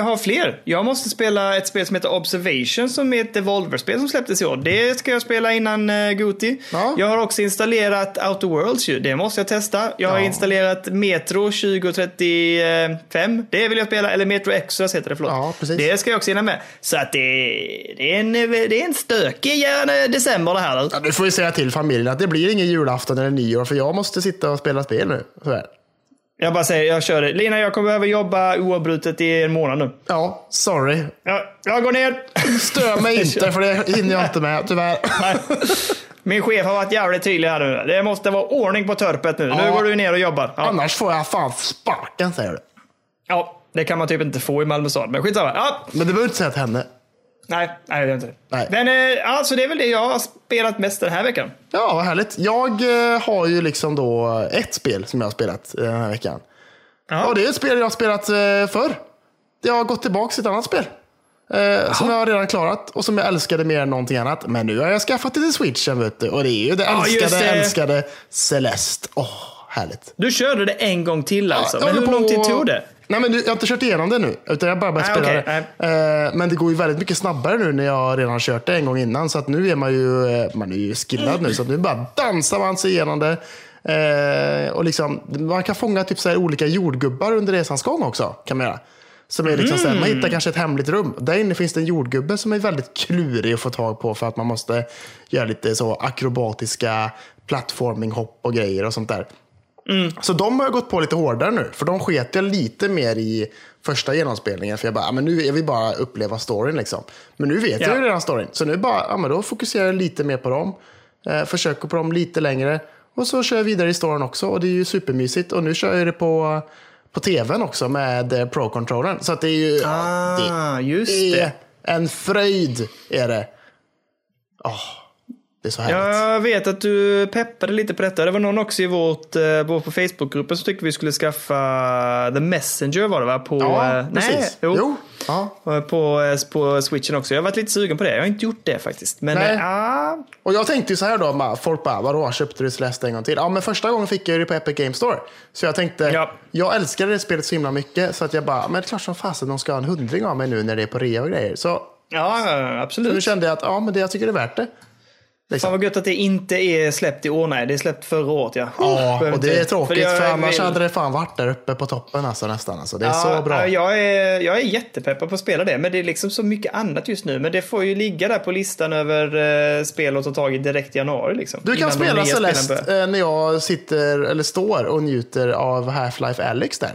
har fler. Jag måste spela ett spel som heter Observation som är ett Devolver-spel som släpptes i år. Det ska jag spela innan uh, Goti. Ja. Jag har också installerat Outer Worlds ju. Det måste jag testa. Jag har ja. installerat Metro 2035. Det vill jag spela. Eller Metro Exodus heter det, förlåt. Ja, precis. Det ska jag också hinna med. Så att det, det, är, en, det är en stökig december det här. Ja, du får ju säga till familjen att det blir ingen julafton eller nyår för jag måste sitta och spela spel nu. Så här. Jag bara säger, jag kör det. Lina, jag kommer behöva jobba oavbrutet i en månad nu. Ja, sorry. Ja, jag går ner. Stör mig inte, för det hinner jag inte med, tyvärr. Min chef har varit jävligt tydlig här nu. Det måste vara ordning på törpet nu. Ja. Nu går du ner och jobbar. Ja. Annars får jag fan sparken, säger du. Ja, det kan man typ inte få i Malmö stad. Men skitsamma. Ja. Men det behöver inte säga till henne. Nej, nej det är inte nej. Men eh, alltså det är väl det jag har spelat mest den här veckan. Ja, vad härligt. Jag eh, har ju liksom då ett spel som jag har spelat den här veckan. Ja. Och det är ett spel jag har spelat eh, förr. Jag har gått tillbaka till ett annat spel. Eh, som jag har redan klarat och som jag älskade mer än någonting annat. Men nu har jag skaffat det till switchen vet du. Och det är ju det ja, älskade, älskade Celeste. Åh, oh, härligt. Du körde det en gång till alltså. Ja, men hur lång tid tog det? Nej, men jag har inte kört igenom det nu, utan jag bara börjat spela okay. det. Uh, men det går ju väldigt mycket snabbare nu när jag redan har kört det en gång innan. Så att nu är man ju, uh, man är ju skillad nu, så att nu bara dansar man sig igenom det. Uh, och liksom, man kan fånga typ så olika jordgubbar under resans gång också. Kan man göra. Som är liksom mm. man hittar mm. kanske ett hemligt rum. Där inne finns det en jordgubbe som är väldigt klurig att få tag på för att man måste göra lite så akrobatiska plattforminghopp och grejer och sånt där. Mm. Så de har jag gått på lite hårdare nu. För de sket jag lite mer i första genomspelningen. För jag bara, men nu jag vill bara uppleva storyn liksom. Men nu vet ja. jag ju redan storyn. Så nu bara, ja, men då fokuserar jag lite mer på dem. Eh, försöker på dem lite längre. Och så kör jag vidare i storyn också. Och det är ju supermysigt. Och nu kör jag det på, på tvn också med eh, Pro-controllern. Så att det är ju, ah, ja, det just är det. en fröjd. Är det. Oh. Det är så härligt. Jag vet att du peppade lite på detta. Det var någon också i vårt, eh, på Facebookgruppen som tyckte vi skulle skaffa The Messenger var det va? På, Ja, eh, precis. Nej, jo. Jo, ja. Och På, eh, på switchen också. Jag har varit lite sugen på det. Jag har inte gjort det faktiskt. Men Nej. eh, ah, Och jag tänkte så här då, folk bara, vadå, köpte du Celeste en gång till? Ja, men första gången fick jag det på Epic Game Store. Så jag tänkte, Ja. jag älskade det spelet så himla mycket, så att jag bara, men det är klart som fasen de ska ha en hundring av mig nu när det är på rea och grejer. Så, ja, ja, så nu absolut. kände jag att, ja, men det, jag tycker det är värt det. Fan vad gött att det inte är släppt i år. Nej, det är släppt förra året ja. Ja, och det är tråkigt, för, jag annars vill- hade det fan varit där uppe på toppen alltså, nästan. Alltså. Det är Ja, så bra. ja, Jag är, jag är jättepeppad på att spela det, men det är liksom så mycket annat just nu. Men det får ju ligga där på listan över eh, spel att ta tag i direkt i januari. Liksom, Du kan spela Celeste eh, när jag sitter, eller står och njuter av Half-Life Alyx där.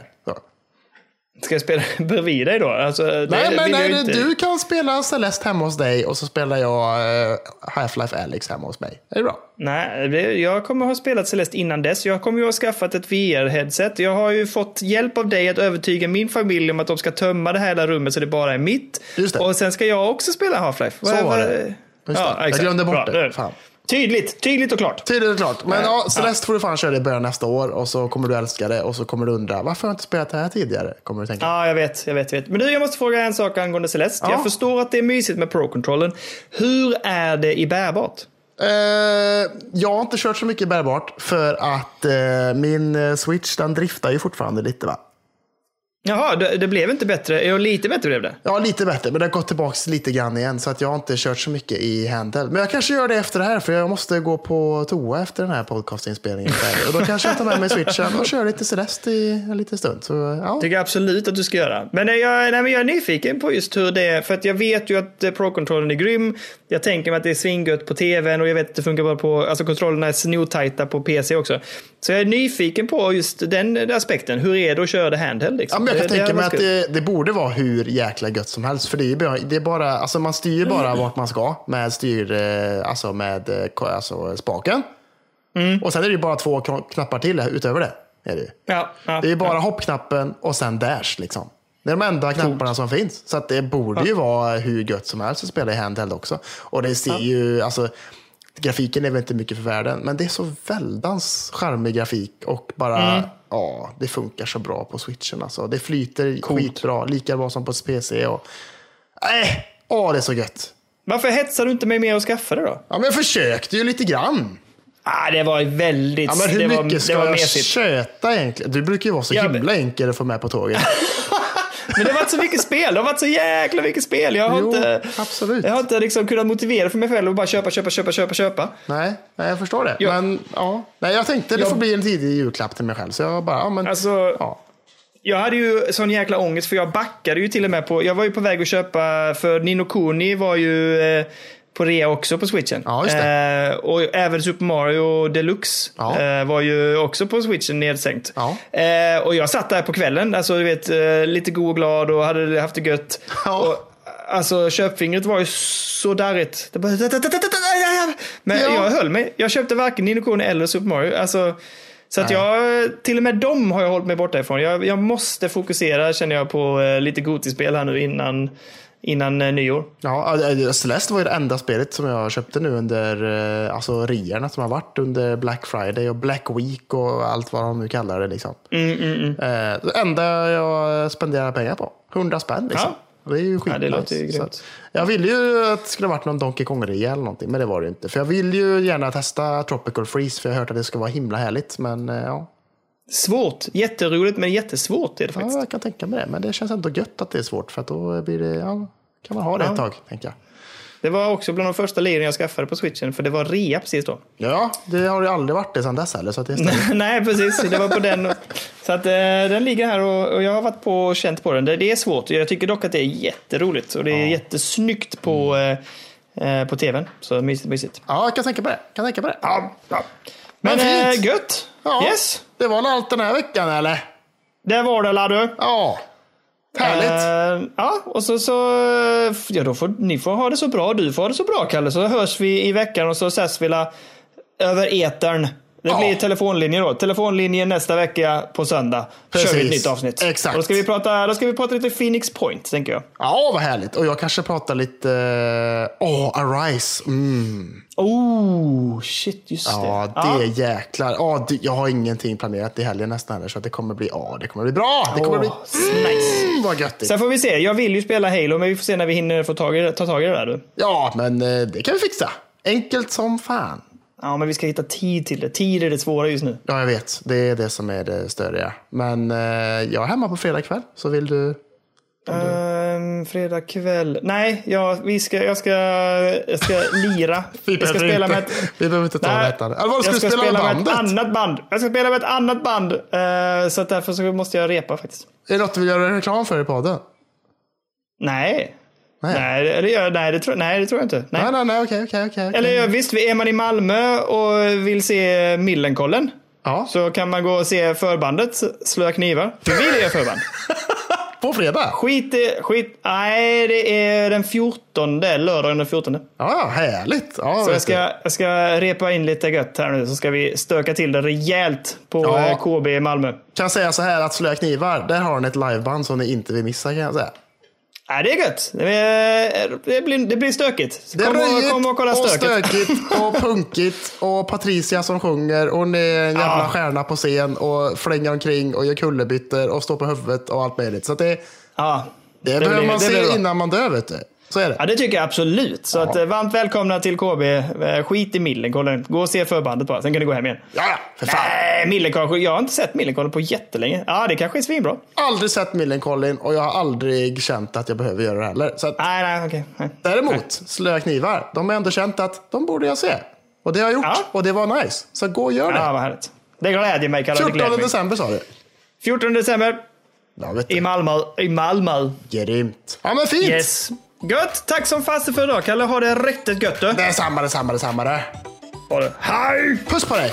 Ska jag spela bredvid dig då? Alltså, det Nej, men vill jag nej, inte. du kan spela Celeste hemma hos dig och så spelar jag eh, Half-Life Alyx hemma hos mig. Är det bra? Nej, det- jag kommer ha spelat Celeste innan dess. Jag kommer ju ha skaffat ett VR-headset. Jag har ju fått hjälp av dig att övertyga min familj om att de ska tömma det här hela rummet så det bara är mitt. Det. Och sen ska jag också spela Half-Life. Så var det. Just Ja, det. Jag glömde bort Bra, det. Fan. Tydligt, tydligt och klart. Tydligt och klart. Men ja, Ja. Celeste får du fan köra i början nästa år och så kommer du älska det och så kommer du undra varför har jag inte spelat det här tidigare? Kommer du tänka. Ja, jag vet, jag vet, jag vet. Men du, jag måste fråga en sak angående Celeste. Ja. Jag förstår att det är mysigt med Pro-controllen. Hur är det i bärbart? Eh, jag har inte kört så mycket bärbart för att eh, min eh, switch den driftar ju fortfarande lite va? Jaha, det, det blev inte bättre. Jo, lite bättre blev det. Ja, lite bättre, men det har gått tillbaka lite grann igen. Så att jag har inte kört så mycket i handheld. Men jag kanske gör det efter det här, för jag måste gå på toa efter den här podcastinspelningen. Och då kanske jag tar med mig switchen och kör lite Celeste i en liten stund. Så, ja. tycker jag absolut att du ska göra. Men jag, nej, men jag är nyfiken på just hur det är. För att jag vet ju att eh, Pro-controllen är grym. Jag tänker mig att det är svingött på tvn och jag vet att det funkar bra på, alltså kontrollerna är snotajta på PC också. Så jag är nyfiken på just den aspekten. Hur är det att köra det handheld? Liksom? Ja, jag kan tänka mig att det, det borde vara hur jäkla gött som helst. För det är, bara, det är bara, alltså man styr ju bara vart man ska med styr, eh, alltså med eh, alltså spaken. Mm. Och sen är det ju bara två knappar till utöver det. Är det. Ja, ja, det är bara hoppknappen och sen dash liksom. Det är de enda knapparna som finns. Så att det borde ju vara hur gött som helst att spela i handheld också. Och det ser ju, alltså, grafiken är väl inte mycket för världen, men det är så väldans charmig grafik och bara, Mm. ja, det funkar så bra på switchen alltså. Det flyter skitbra, lika bra som på PC. Och, nej, åh, det är så gött. Varför hetsar du inte mig mer att skaffa det då? Ja, men jag försökte ju lite grann. Ah, det var väldigt... Ja, men hur det var, mycket ska det var jag mesigt. köta egentligen? Du brukar ju vara så Ja, himla enkel att få med på tåget. Men det har varit så mycket spel. Det har varit så jäkla mycket spel. Jag har Jo, inte, absolut. Jag har inte liksom kunnat motivera för mig själv att bara köpa, köpa, köpa, köpa, köpa. Nej, nej, jag förstår det. Ja. Men ja, nej, jag tänkte det Jag- får bli en tidig julklapp till mig själv. Så jag bara, ja men. Alltså, ja. jag hade ju sån jäkla ångest för jag backade ju till och med på, jag var ju på väg att köpa, för Nino Kuni var ju eh, på rea också på switchen. Ja. Eh, och även Super Mario Deluxe Ja. eh, var ju också på switchen nedsänkt. Ja. Eh, och jag satt där på kvällen, alltså du vet, eh, lite god och glad och hade haft det gött. Och, Alltså köpfingret var ju så darrigt. Det bara... Men Ja. jag höll mig. Jag köpte varken Nino Kuni eller Super Mario. Alltså, så att jag, till och med dem har jag hållit mig borta ifrån. Jag, jag måste fokusera känner jag på eh, lite Gotispel här nu innan, innan eh, nyår. Ja, äh, Celeste var ju det enda spelet som jag köpte nu under eh, alltså, reorna som har varit under Black Friday och Black Week och allt vad de nu kallar det. Liksom. Mm, mm, mm. Eh, det enda jag spenderar pengar på. 100 spänn liksom. Ja. Det är ju Ja, skitnice. låter ju Jag ville ju att det skulle varit någon Donkey Kong-rea eller någonting, men det var det ju inte. För jag vill ju gärna testa Tropical Freeze, för jag har hört att det ska vara himla härligt. Men eh, ja, Svårt. Jätteroligt men jättesvårt är det ja, faktiskt. jag kan tänka mig det. Men det känns ändå gött att det är svårt, för att då blir det, ja, kan man ha det Ja. ett tag, tänker jag. Det var också bland de första liren jag skaffade på switchen för det var rea precis då. Ja, det har ju aldrig varit det sedan dess heller. Så att det. Nej, precis. Det var på den. Så att eh, den ligger här och, och jag har varit på och känt på den. Det, det är svårt. Jag tycker dock att det är jätteroligt och det är jättesnyggt på, eh, eh, på tvn. Så mysigt, mysigt. ja, jag kan tänka på det. Kan tänka på det. Ja, ja. Men Men fint. eh, gött. Ja, Yes. Det var allt den här veckan, eller? Det var det, la du. Ja, härligt. Eh, ja, och så, så ja, då får ni får ha det så bra. Du får ha det så bra, Kalle. Så hörs vi i veckan och så ses vi la, över etern Det Ja. blir telefonlinje då. Telefonlinje nästa vecka på söndag. Då kör vi ett Precis. nytt avsnitt. Exakt. Och då, ska vi prata, då ska vi prata lite Phoenix Point, tänker jag. Ja, vad härligt. Och jag kanske pratar lite... eh, Åh, Arise. Mm. Oh, shit, just Ja, det. det är jäklar. Ja, det, jag har ingenting planerat i helgen nästan heller, så det kommer bli, ja, det kommer bli bra. Det kommer Åh, bli nice. mm, vad göttigt. Sen får vi se. Jag vill ju spela Halo, men vi får se när vi hinner få tag i, ta tag i det där. Du. Ja, men eh, det kan vi fixa. Enkelt som fan. Ja, men vi ska hitta tid till det. Tid är det svåra just nu. Ja, jag vet. Det är det som är det störiga. Men eh, jag är hemma på fredag kväll, så vill du... Um, fredag kväll. Nej, jag, vi ska, jag, ska, jag ska lira. Vi jag ska spela inte, med ett, vi behöver inte ta Nej, detta. Eller vad, ska jag ska spela, spela med med ett annat band. Jag ska spela med ett annat band. eh, så därför så måste jag repa faktiskt. Är det något du vill göra reklam för i podden? Nej. Nej. Nej, eller, gör- nej, det tror, nej, det tror jag inte. Nej. Nej, nej, nej, okej, okej, okej. Eller visst, är man i Malmö och vill se Millencolin Ja, så kan man gå och se förbandet Slöa knivar. För vi är förband. på fredag? Skit skit, nej det är den 14, lördagen den 14. Ja, härligt. Ja, Så jag ska, jag ska repa in lite gött här nu så ska vi stöka till det rejält på Ja. eh, KB i Malmö. kan säga så här att Slöa knivar, där har ni ett liveband som ni inte vill missa kan jag säga. Nej, det är gött. Det, blir, det blir stökigt. Det Kom och, röjigt kom och kolla och stöket. stökigt och punkigt och Patricia som sjunger och ni är en jävla Ja. stjärna på scen och flänger omkring och gör kullerbyttor och står på huvudet och allt möjligt. Så det, Ja, det, det behöver man se innan man dör vet du. Så är det. Ja, det tycker jag absolut. Så att, eh, varmt välkomna till KB. Eh, Skit i Millencolin. Gå och se förbandet bara, sen kan ni gå hem igen. Ja, för fan. Nej, Millencolin. Jag har inte sett Millencolin på jättelänge. Ja, det kanske är svinbra. Aldrig sett Millencolin och jag har aldrig känt att jag behöver göra det heller. Så att, Nej, nej, okej. Nej. däremot, Slöa knivar, de har ändå känt att de borde jag se. Och det har jag gjort Ja. och det var nice. Så gå och gör det. Ja, vad härligt. Det glädjer mig, Kalle. Det 14 glädjer mig. december sa du. 14 december Ja, i du. Malmö. I Malmö. Grymt. Ja, men fint. Yes. Gött. Tack som fasen för idag, Kalle. Ha det riktigt gött du. Det är samma, det är samma, det är samma det. Ha det. Hej! Puss på dig.